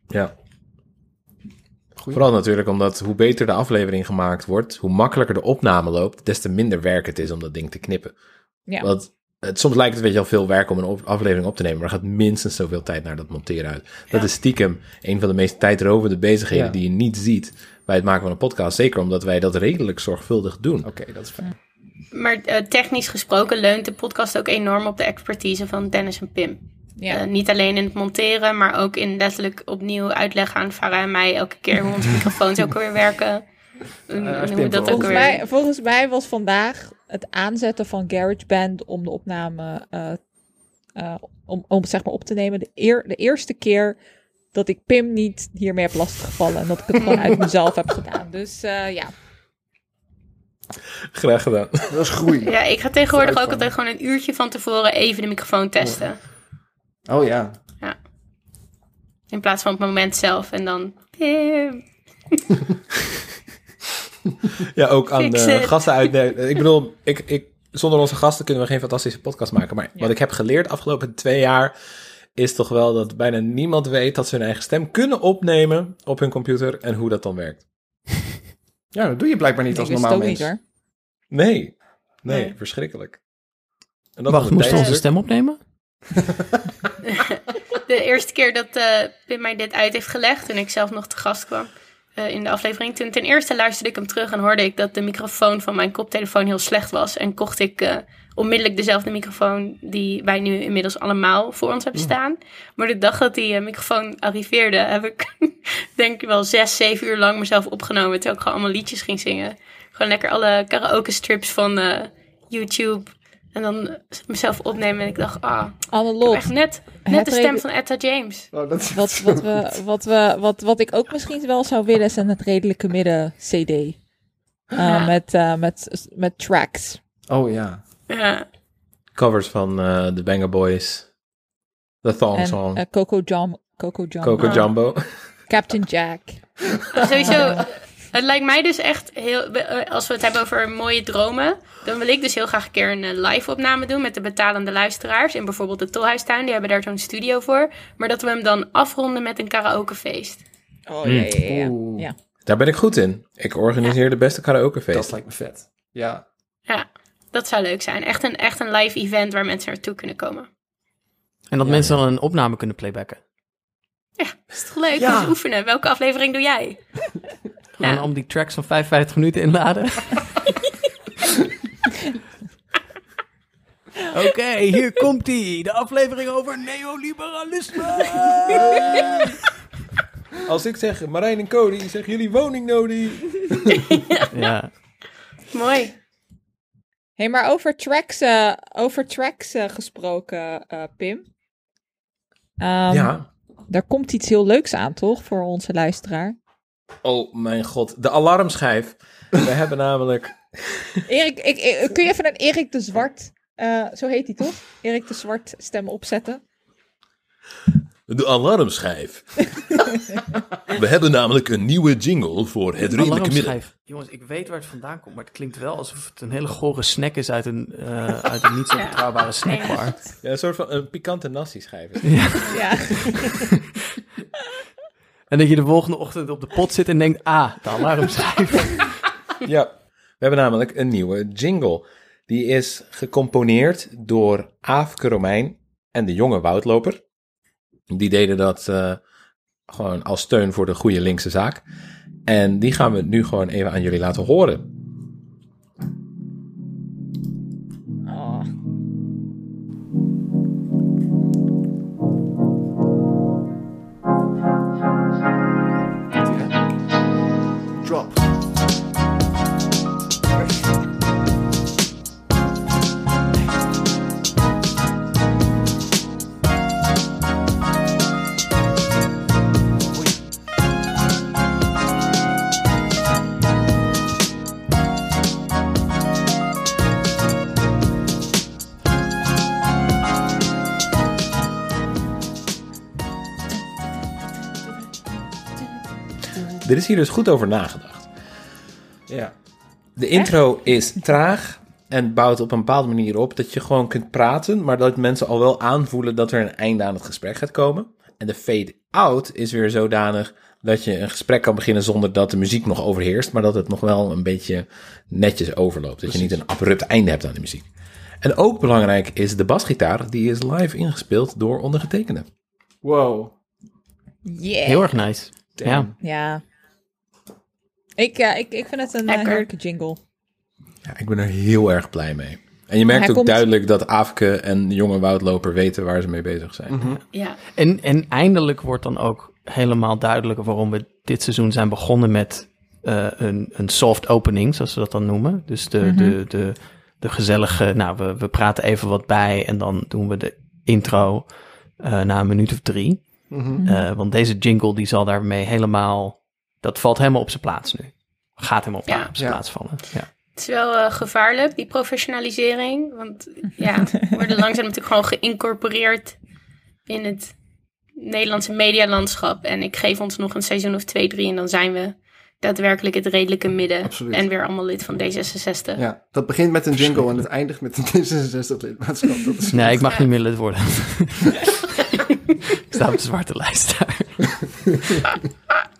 Ja. Vooral natuurlijk omdat hoe beter de aflevering gemaakt wordt, hoe makkelijker de opname loopt, des te minder werk het is om dat ding te knippen. Ja. Want het, soms lijkt het weet je al veel werk om een op- aflevering op te nemen, maar er gaat minstens zoveel tijd naar dat monteren uit. Dat is stiekem een van de meest tijdrovende bezigheden Ja. die je niet ziet bij het maken van een podcast. Zeker omdat wij dat redelijk zorgvuldig doen. Oké, dat is fijn. Maar eh, technisch gesproken leunt de podcast ook enorm op de expertise van Dennis en Pim. Ja. Eh, niet alleen in het monteren, maar ook in letterlijk opnieuw uitleggen aan Farah en mij elke keer hoe onze microfoons ook weer werken. Dat ook volgens, weer... mij, volgens mij was vandaag het aanzetten van GarageBand om de opname eh, eh, om, om zeg maar op te nemen de, eer, de eerste keer dat ik Pim niet hiermee heb lastiggevallen en dat ik het gewoon uit mezelf heb gedaan. Dus eh, ja, Graag gedaan. Dat is groei. Ja, ik ga tegenwoordig ook altijd gewoon een uurtje van tevoren even de microfoon testen. Oh ja. In plaats van op het moment zelf. En dan... Ja, ook aan de gasten uit. Ik bedoel, ik, ik, zonder onze gasten kunnen we geen fantastische podcast maken. Maar wat ik heb geleerd de afgelopen twee jaar is toch wel dat bijna niemand weet dat ze hun eigen stem kunnen opnemen op hun computer en hoe dat dan werkt. Ja, dat doe je blijkbaar niet als normaal mens. niet. Nee, nee, Nee. verschrikkelijk. En dat Wacht, moesten we onze stem opnemen? De eerste keer dat eh Pim mij dit uit heeft gelegd... en ik zelf nog te gast kwam... eh, in de aflevering. Toen ten eerste luisterde ik hem terug en hoorde ik dat de microfoon van mijn koptelefoon heel slecht was. En kocht ik eh, onmiddellijk dezelfde microfoon die wij nu inmiddels allemaal voor ons hebben staan. Maar de dag dat die microfoon arriveerde, heb ik denk ik wel zes, zeven uur lang mezelf opgenomen. Terwijl ik gewoon allemaal liedjes ging zingen. Gewoon lekker alle karaoke strips van YouTube. En dan mezelf opnemen. En ik dacht, ah, ik heb Annelot, echt net, net de stem van Etta James. Oh, dat, wat, wat, we, wat, we, wat, wat ik ook misschien wel zou willen is een het redelijke midden CD. Uh, Ja. met, uh, met, met tracks. oh ja. Ja, Covers van eh de Banger Boys. The Thong En Song. uh, Coco Jam, Coco Jumbo. Coco Ah. Jumbo. Captain Jack. sowieso. Het lijkt mij dus echt heel. eh, Als we het hebben over mooie dromen. Dan wil ik dus heel graag een keer een eh, live opname doen met de betalende luisteraars. In bijvoorbeeld de Tolhuistuin. Die hebben daar zo'n studio voor. Maar dat we hem dan afronden met een karaokefeest. Oh Mm. ja, ja, ja. Ja. Daar ben ik goed in. Ik organiseer de beste Dat karaokefeest. lijkt me vet. Ja. Ja, dat zou leuk zijn. Echt een, echt een live event waar mensen naartoe kunnen komen. En dat Ja, mensen ja. dan een opname kunnen playbacken. Ja, is toch leuk? Ja. Dus oefenen. Welke aflevering doe jij? Gewoon Ja. om die tracks van 55 minuten inladen. Oké, hier komt ie. De aflevering over neoliberalisme. Als ik zeg Marijn en Cody, zeggen jullie woningnodi. ja. Mooi. hey, maar over tracks, eh, over tracks eh, gesproken, eh, Pim. Ehm, ja. Daar komt iets heel leuks aan, toch? Voor onze luisteraar. Oh mijn god. De alarmschijf. We hebben namelijk... Erik, ik, ik- kun je even een Erik de Zwart, eh, zo heet hij toch? Erik de Zwart stem opzetten. De alarmschijf. We hebben namelijk een nieuwe jingle voor het redelijke midden. Alarmschijf. Jongens, ik weet waar het vandaan komt, maar het klinkt wel alsof het een hele gore snack is uit een, eh, uit een niet zo betrouwbare snackbar. Ja, een soort van een pikante nasi-schijf. is Ja. En dat je de volgende ochtend op de pot zit en denkt, ah, de alarmschijf. Ja, we hebben namelijk een nieuwe jingle. Die is gecomponeerd door Aafke Romein en de jonge Woudloper. Die deden dat eh, gewoon als steun voor de goede linkse zaak. En die gaan we nu gewoon even aan jullie laten horen. Is hier dus goed over nagedacht. Ja. De intro is traag en bouwt op een bepaalde manier op dat je gewoon kunt praten, maar dat mensen al wel aanvoelen dat er een einde aan het gesprek gaat komen. En de fade-out is weer zodanig dat je een gesprek kan beginnen zonder dat de muziek nog overheerst, maar dat het nog wel een beetje netjes overloopt. Dat je niet een abrupt einde hebt aan de muziek. En ook belangrijk is de basgitaar, die is live ingespeeld door ondergetekende. Wow. Yeah. Heel erg nice. Ja. Ja. Ik, eh, ik, ik vind het een eh, heerlijke jingle. Ja, ik ben er heel erg blij mee. En je merkt Hij ook komt- duidelijk dat Aafke en de jonge woudloper weten waar ze mee bezig zijn. Mhm. Ja. En, en eindelijk wordt dan ook helemaal duidelijk waarom we dit seizoen zijn begonnen met eh, een, een soft opening, zoals we dat dan noemen. Dus de, de, de, de gezellige, nou, we, we praten even wat bij en dan doen we de intro eh, na een minuut of drie. Mhm. Eh, want deze jingle die zal daarmee helemaal, dat valt helemaal op zijn plaats nu. Gaat helemaal op, Ja. op zijn Ja. plaats vallen. Ja. Het is wel eh, gevaarlijk, die professionalisering. Want ja, we worden langzaam natuurlijk gewoon geïncorporeerd in het Nederlandse medialandschap. En ik geef ons nog een seizoen of twee, drie en dan zijn we daadwerkelijk het redelijke midden. Absoluut. En weer allemaal lid van D66. Ja, dat begint met een jingle en het eindigt met een D66-lidmaatschap. Dat is Nee, ik mag Ja. niet meer lid worden. ik sta op de zwarte lijst daar.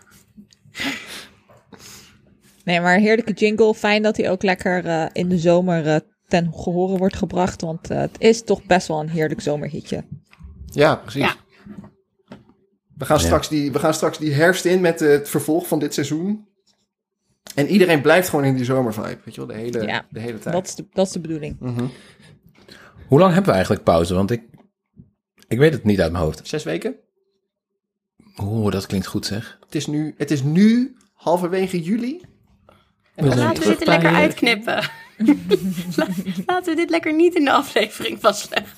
Nee, maar heerlijke jingle. Fijn dat hij ook lekker eh, in de zomer eh, ten gehore wordt gebracht. Want eh, het is toch best wel een heerlijk zomerhitje. Ja, precies. Ja. We gaan, Ja. straks die, we gaan straks die herfst in met het vervolg van dit seizoen. En iedereen blijft gewoon in die zomervibe, weet je wel, de hele, Ja, de hele tijd. Dat is de, dat is de bedoeling. Mhm. Hoe lang hebben we eigenlijk pauze? Want ik, ik weet het niet uit mijn hoofd. Zes weken? Oeh, dat klinkt goed zeg. Het is nu, het is nu halverwege juli. En We Laten we dit er lekker uitknippen. Laten we dit lekker niet in de aflevering vastleggen.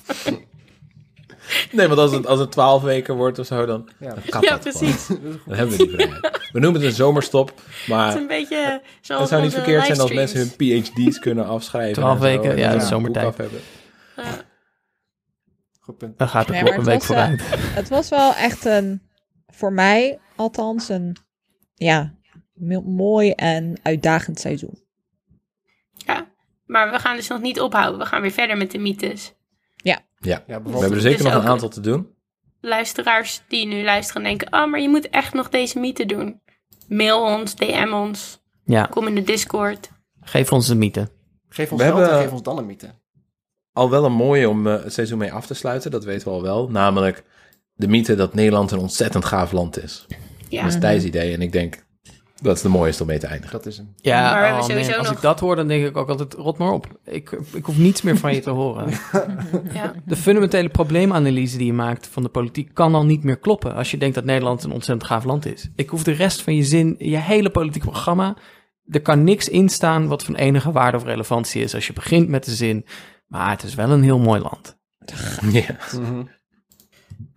Nee, want als het, als het 12 weken wordt of zo, dan, Ja. Ja, dat gewoon. precies. Dan hebben we die vrijheid. We noemen het een zomerstop, Het is maar een beetje zoals het zou niet verkeerd zijn als mensen hun PhD's kunnen afschrijven. 12 en zo, weken, en ja, zomertijd. hebben. Ja. Goed punt. Dan gaat de Nee, maar een het week was, eh, vooruit. Het was wel echt een, voor mij althans, een ja, mo- mooi en uitdagend seizoen. Ja, maar we gaan dus nog niet ophouden. We gaan weer verder met de mythes. Ja, Ja, we hebben er zeker Dus nog een aantal te doen. Luisteraars die nu luisteren denken... Oh, maar je moet echt nog deze mythe doen. Mail ons, DM ons, Ja, kom in de Discord. geef ons de mythe. Geef ons We geld en hebben- geef ons dan een mythe. Al wel een mooie om eh, het seizoen mee af te sluiten, dat weten we al wel. Namelijk de mythe dat Nederland een ontzettend gaaf land is. Ja, Dat is Thijs' idee en ik denk dat is de mooiste om mee te eindigen. Dat is hem. Ja, Maar we oh, sowieso man, als nog- ik dat hoor, dan denk ik ook altijd, rot maar op. Ik, ik hoef niets meer van je te horen. ja. De fundamentele probleemanalyse die je maakt van de politiek kan al niet meer kloppen als je denkt dat Nederland een ontzettend gaaf land is. Ik hoef de rest van je zin, je hele politieke programma, er kan niks in staan wat van enige waarde of relevantie is als je begint met de zin, maar het is wel een heel mooi land. Ja. Mhm.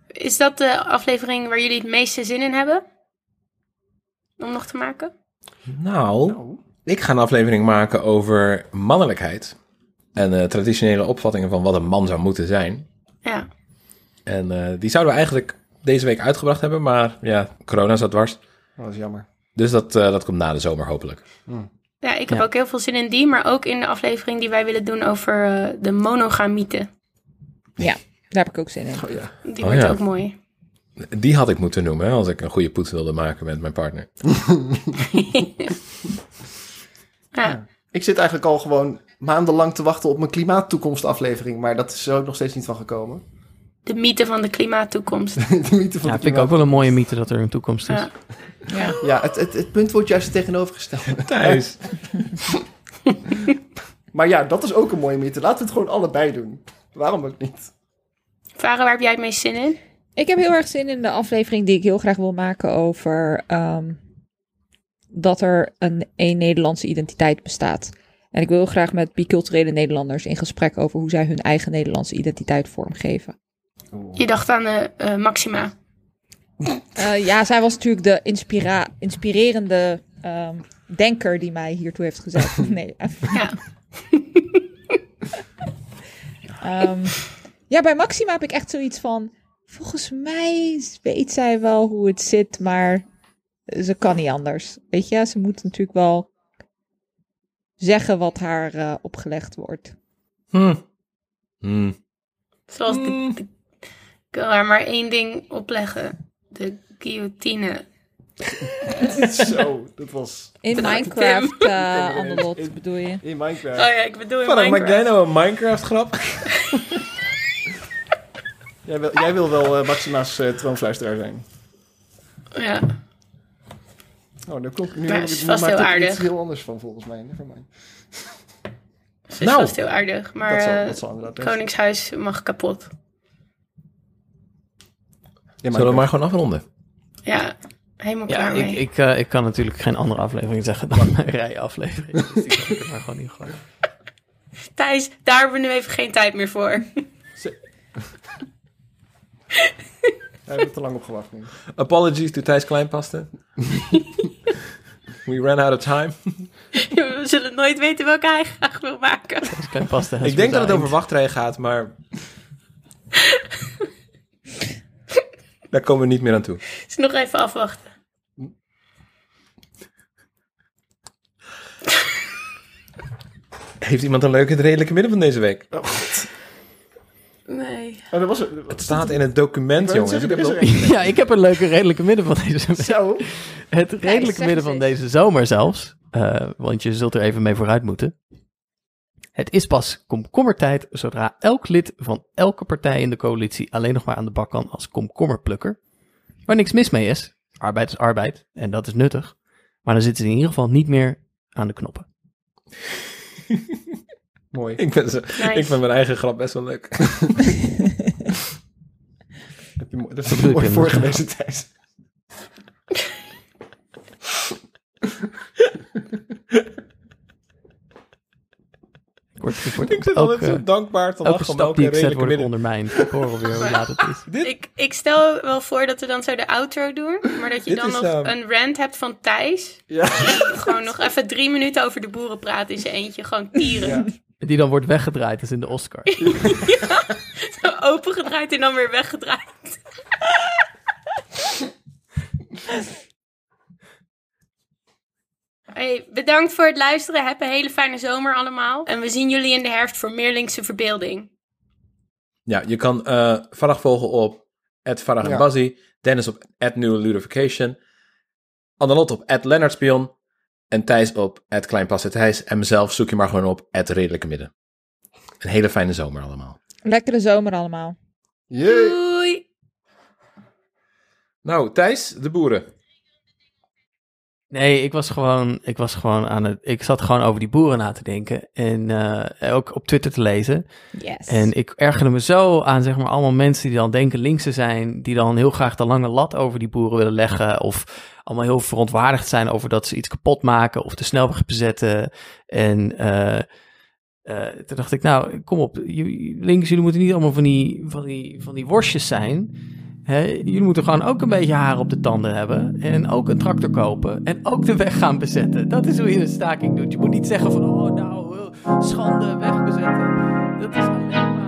Is dat de aflevering waar jullie het meeste zin in hebben? Om nog te maken? Nou, Nou, ik ga een aflevering maken over mannelijkheid. En eh, traditionele opvattingen van wat een man zou moeten zijn. Ja. En eh, die zouden we eigenlijk deze week uitgebracht hebben, maar ja, corona zat dwars. dat is jammer. Dus dat, eh, dat komt na de zomer hopelijk. Ja, ik heb Ja. ook heel veel zin in die, maar ook in de aflevering die wij willen doen over eh, de monogamiete. Ja, daar heb ik ook zin in. Oh ja. Die Oh, wordt ja. ook mooi. Die had ik moeten noemen als ik een goede poets wilde maken met mijn partner. Ja. Ik zit eigenlijk al gewoon maandenlang te wachten op mijn klimaattoekomstaflevering, maar dat is er ook nog steeds niet van gekomen. De mythe van de klimaattoekomst. de mythe van Ja, de vind ik ook wel een mooie mythe dat er een toekomst is. Ja. Ja. Ja, het, het, het punt wordt juist tegenovergesteld. Thijs. Maar ja, dat is ook een mooie mythe. Laten we het gewoon allebei doen. Waarom ook niet? Varen, waar heb jij het meest zin in? Ik heb heel erg zin in de aflevering die ik heel graag wil maken over ehm, dat er een één Nederlandse identiteit bestaat. En ik wil heel graag met biculturele Nederlanders in gesprek over hoe zij hun eigen Nederlandse identiteit vormgeven. Je dacht aan eh, eh, Maxima. Eh, ja, zij was natuurlijk de inspira inspirerende ehm, denker die mij hiertoe heeft gezet. Nee. Ja. Ehm, ja, bij Maxima heb ik echt zoiets van. Volgens mij weet zij wel hoe het zit, maar ze kan niet anders. Weet je, ze moet natuurlijk wel zeggen wat haar eh, opgelegd wordt. Hm. Hm. Zoals de, de- ik wil haar maar één ding opleggen. De guillotine. Zo, dat was In Minecraft, uh, Anderlot, bedoel je? in Minecraft. Oh ja, ik bedoel in Waarom maak jij Minecraft. nou een Minecraft grap? Jij, wil, jij wil wel eh, Maxima's eh, troonfluisteraar zijn. Ja. Oh, nu komt nu Maar nu het is vast heel aardig. iets heel anders van volgens mij. Nevermind. Ze is Nou. vast heel aardig. Maar dat, zal, eh, dat zal inderdaad. Koningshuis mag kapot. Zullen we maar gewoon afronden? Ja, helemaal Ja, klaar ik, mee. ik, eh, ik kan natuurlijk geen andere aflevering zeggen dan een rijaflevering. Dus die kan ik er maar gewoon in gooien. Thijs, daar hebben we nu even geen tijd meer voor. We hebben er te lang op gewacht nu. Apologies to Thijs Kleinpaste. We ran out of time. we zullen nooit weten welke hij graag wil maken. Pas de Ik denk dat het over wachtrij gaat, maar... Daar komen we niet meer aan toe. Dus nog even afwachten. Heeft iemand een leuke het redelijke midden van deze week? Oh, God. Nee. Oh, dat was het. Het staat in het document, jongens. Ik heb er Ja, ik heb een leuke redelijke midden van deze Zo. Het redelijke midden van deze zomer zelfs. eh, want je zult er even mee vooruit moeten. Het is pas komkommertijd zodra elk lid van elke partij in de coalitie alleen nog maar aan de bak kan als komkommerplukker. Waar niks mis mee is. Arbeid is arbeid en dat is nuttig. Maar dan zitten ze in ieder geval niet meer aan de knoppen. Mooi. Ik, ben zo, Nice. ik vind mijn eigen grap best wel leuk. Heb je mooi- Dat is mooi je, voorgelezen Thijs. Ik word, ik word ik zit altijd zo dankbaar te lachen om elke ik zet redelijke wordt ik midden. ondermijnd. Ik hoor alweer hoe laat het is. Dit, Ik, ik stel wel voor dat we dan zo de outro doen. Maar dat je dan is, nog ehm, een rant hebt van Thijs. Ja. Gewoon nog even drie minuten over de boeren praten in zijn eentje. Gewoon tieren. Ja. Die dan wordt weggedraaid, als in de Oscar. Zo opengedraaid en dan weer weggedraaid. Hey, bedankt voor het luisteren. Heb een hele fijne zomer allemaal. En we zien jullie in de herfst voor meer linkse verbeelding. Ja, je kan eh Farag volgen op Farag Ja. Dennis op New Ludification, Annelot op Leonardspion en Thijs op Kleinpassen Thijs en mezelf zoek je maar gewoon op Redelijke Midden. Een hele fijne zomer allemaal. Lekkere zomer allemaal. Jee. Doei! Nou, Thijs, de boeren. Nee, ik was gewoon, ik was gewoon aan het, ik zat gewoon over die boeren na te denken en eh, ook op Twitter te lezen. Yes. En ik ergerde me zo aan, zeg maar, allemaal mensen die dan denken linkse zijn, die dan heel graag de lange lat over die boeren willen leggen, of allemaal heel verontwaardigd zijn over dat ze iets kapot maken of de snelweg bezetten. En eh, eh, toen dacht ik, nou, kom op, links, jullie moeten niet allemaal van die, van die, van die worstjes zijn. Hè, jullie moeten gewoon ook een beetje haar op de tanden hebben. En ook een tractor kopen. En ook de weg gaan bezetten. Dat is hoe je een staking doet. Je moet niet zeggen van, oh nou, eh, schande, weg bezetten. Dat is alleen.